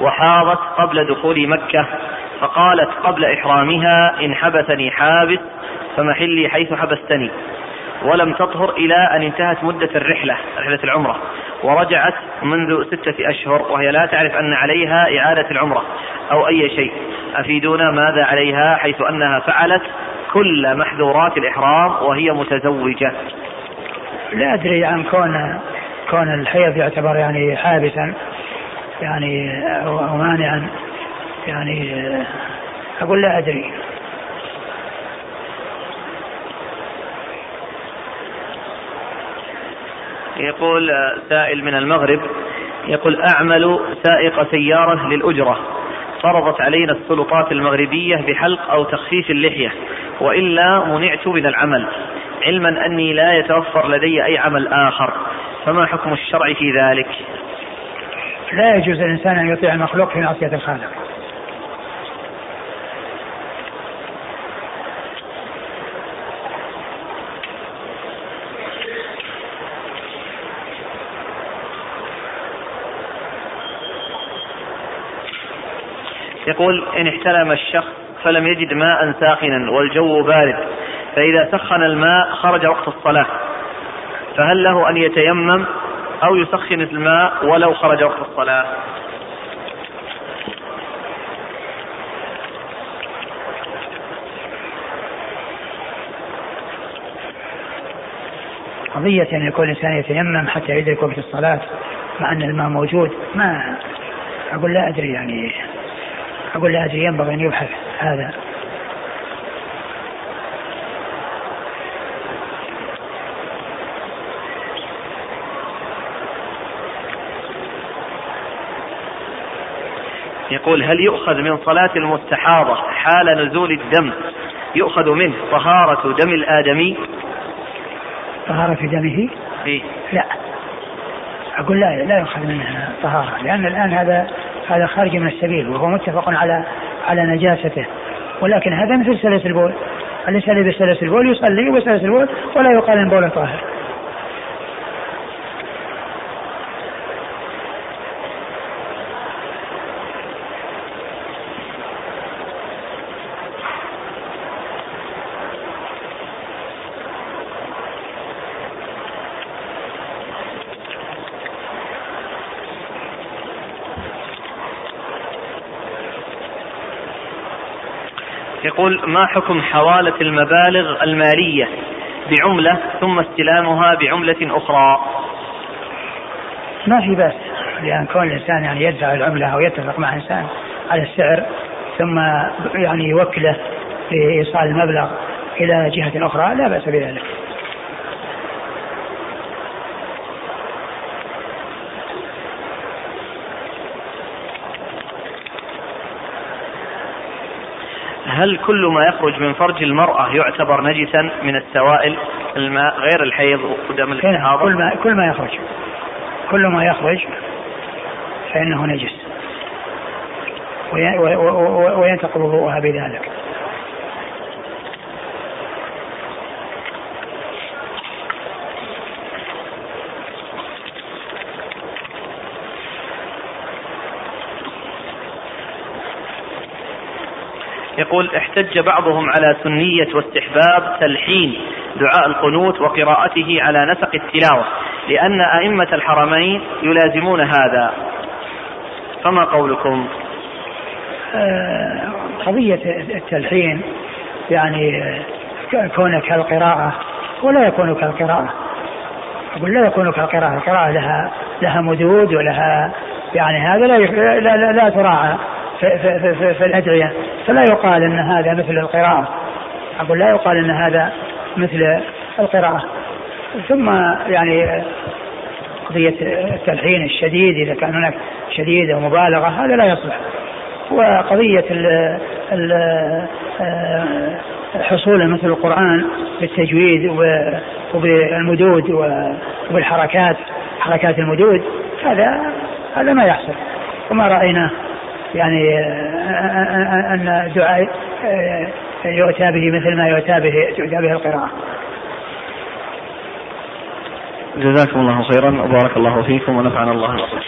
وحاضت قبل دخول مكة فقالت قبل إحرامها إن حبسني حابس فمحلي حيث حبستني. ولم تطهر إلى أن انتهت مدة الرحلة رحلة العمرة ورجعت منذ ستة أشهر وهي لا تعرف أن عليها إعادة العمرة أو أي شيء. أفيدونا ماذا عليها حيث أنها فعلت كل محذورات الإحرام وهي متزوجة؟ لا أدري عن كون كون الحيض يعتبر يعني حابسا يعني أو مانعا يعني أقول لا أدري. يقول سائل من المغرب يقول أعمل سائق سيارة للأجرة. فرضت علينا السلطات المغربية بحلق أو تخفيف اللحية وإلا منعت من العمل. علما أني لا يتوفر لدي أي عمل آخر. فما حكم الشرع في ذلك؟ لا يجوز الإنسان أن يطيع المخلوق في معصية الخالق. يقول إن احتلم الشخص فلم يجد ماء ساخنا والجو بارد. فإذا سخن الماء خرج وقت الصلاة. فهل له أن يتيمم أو يسخن الماء ولو خرج وقت الصلاة؟ قضية أن يكون الإنسان يتيمم حتى يدرك وقت الصلاة مع أن الماء موجود ما أقول لا أدري يعني أقول لا أدري ينبغي أن يبحث هذا. يقول هل يؤخذ من صلاة المستحاضة حال نزول الدم يؤخذ منه طهارة دم الآدمي؟ طهارة دمه؟ إيه؟ لا. أقول لا لا يؤخذ منها طهارة لأن الآن هذا هذا خارج من السبيل وهو متفق على على نجاسته. ولكن هذا مثل سلس البول. الإنسان إذا سلس البول يصلي وسلس البول ولا يقال إن بوله طاهر. يقول ما حكم حوالة المبالغ المالية بعملة ثم استلامها بعملة أخرى؟ ما في بأس لأن كون الإنسان يعني يدفع العملة أو يتفق مع إنسان على السعر ثم يعني يوكله لإيصال المبلغ إلى جهة أخرى لا بأس بذلك. هل كل ما يخرج من فرج المرأة يعتبر نجسا من السوائل الماء غير الحيض ودم الاستحاضة؟ كل ما كل ما يخرج. كل ما يخرج فإنه نجس. وينتقض وضوءها بذلك. يقول احتج بعضهم على سنية واستحباب تلحين دعاء القنوت وقراءته على نسق التلاوة لأن أئمة الحرمين يلازمون هذا. فما قولكم؟ آه، قضية التلحين يعني كونه كالقراءة ولا يكون كالقراءة أقول لا يكون كالقراءة القراءة لها لها مدود ولها يعني هذا لا لا, لا, لا تراعى في, في, في, في الأدعية. فلا يقال أن هذا مثل القراءة. أقول لا يقال أن هذا مثل القراءة. ثم يعني قضية التلحين الشديد إذا كان هناك شديد أو مبالغة هذا لا يصلح. وقضية ال ال حصول مثل القرآن بالتجويد وبالمدود وبالحركات حركات المدود هذا هذا ما يحصل. وما رأيناه؟ يعني أن الدعاء يؤتى به مثل ما يؤتى به تؤتى به القراءة. جزاكم الله خيرا. وبارك الله فيكم ونفعنا الله بكم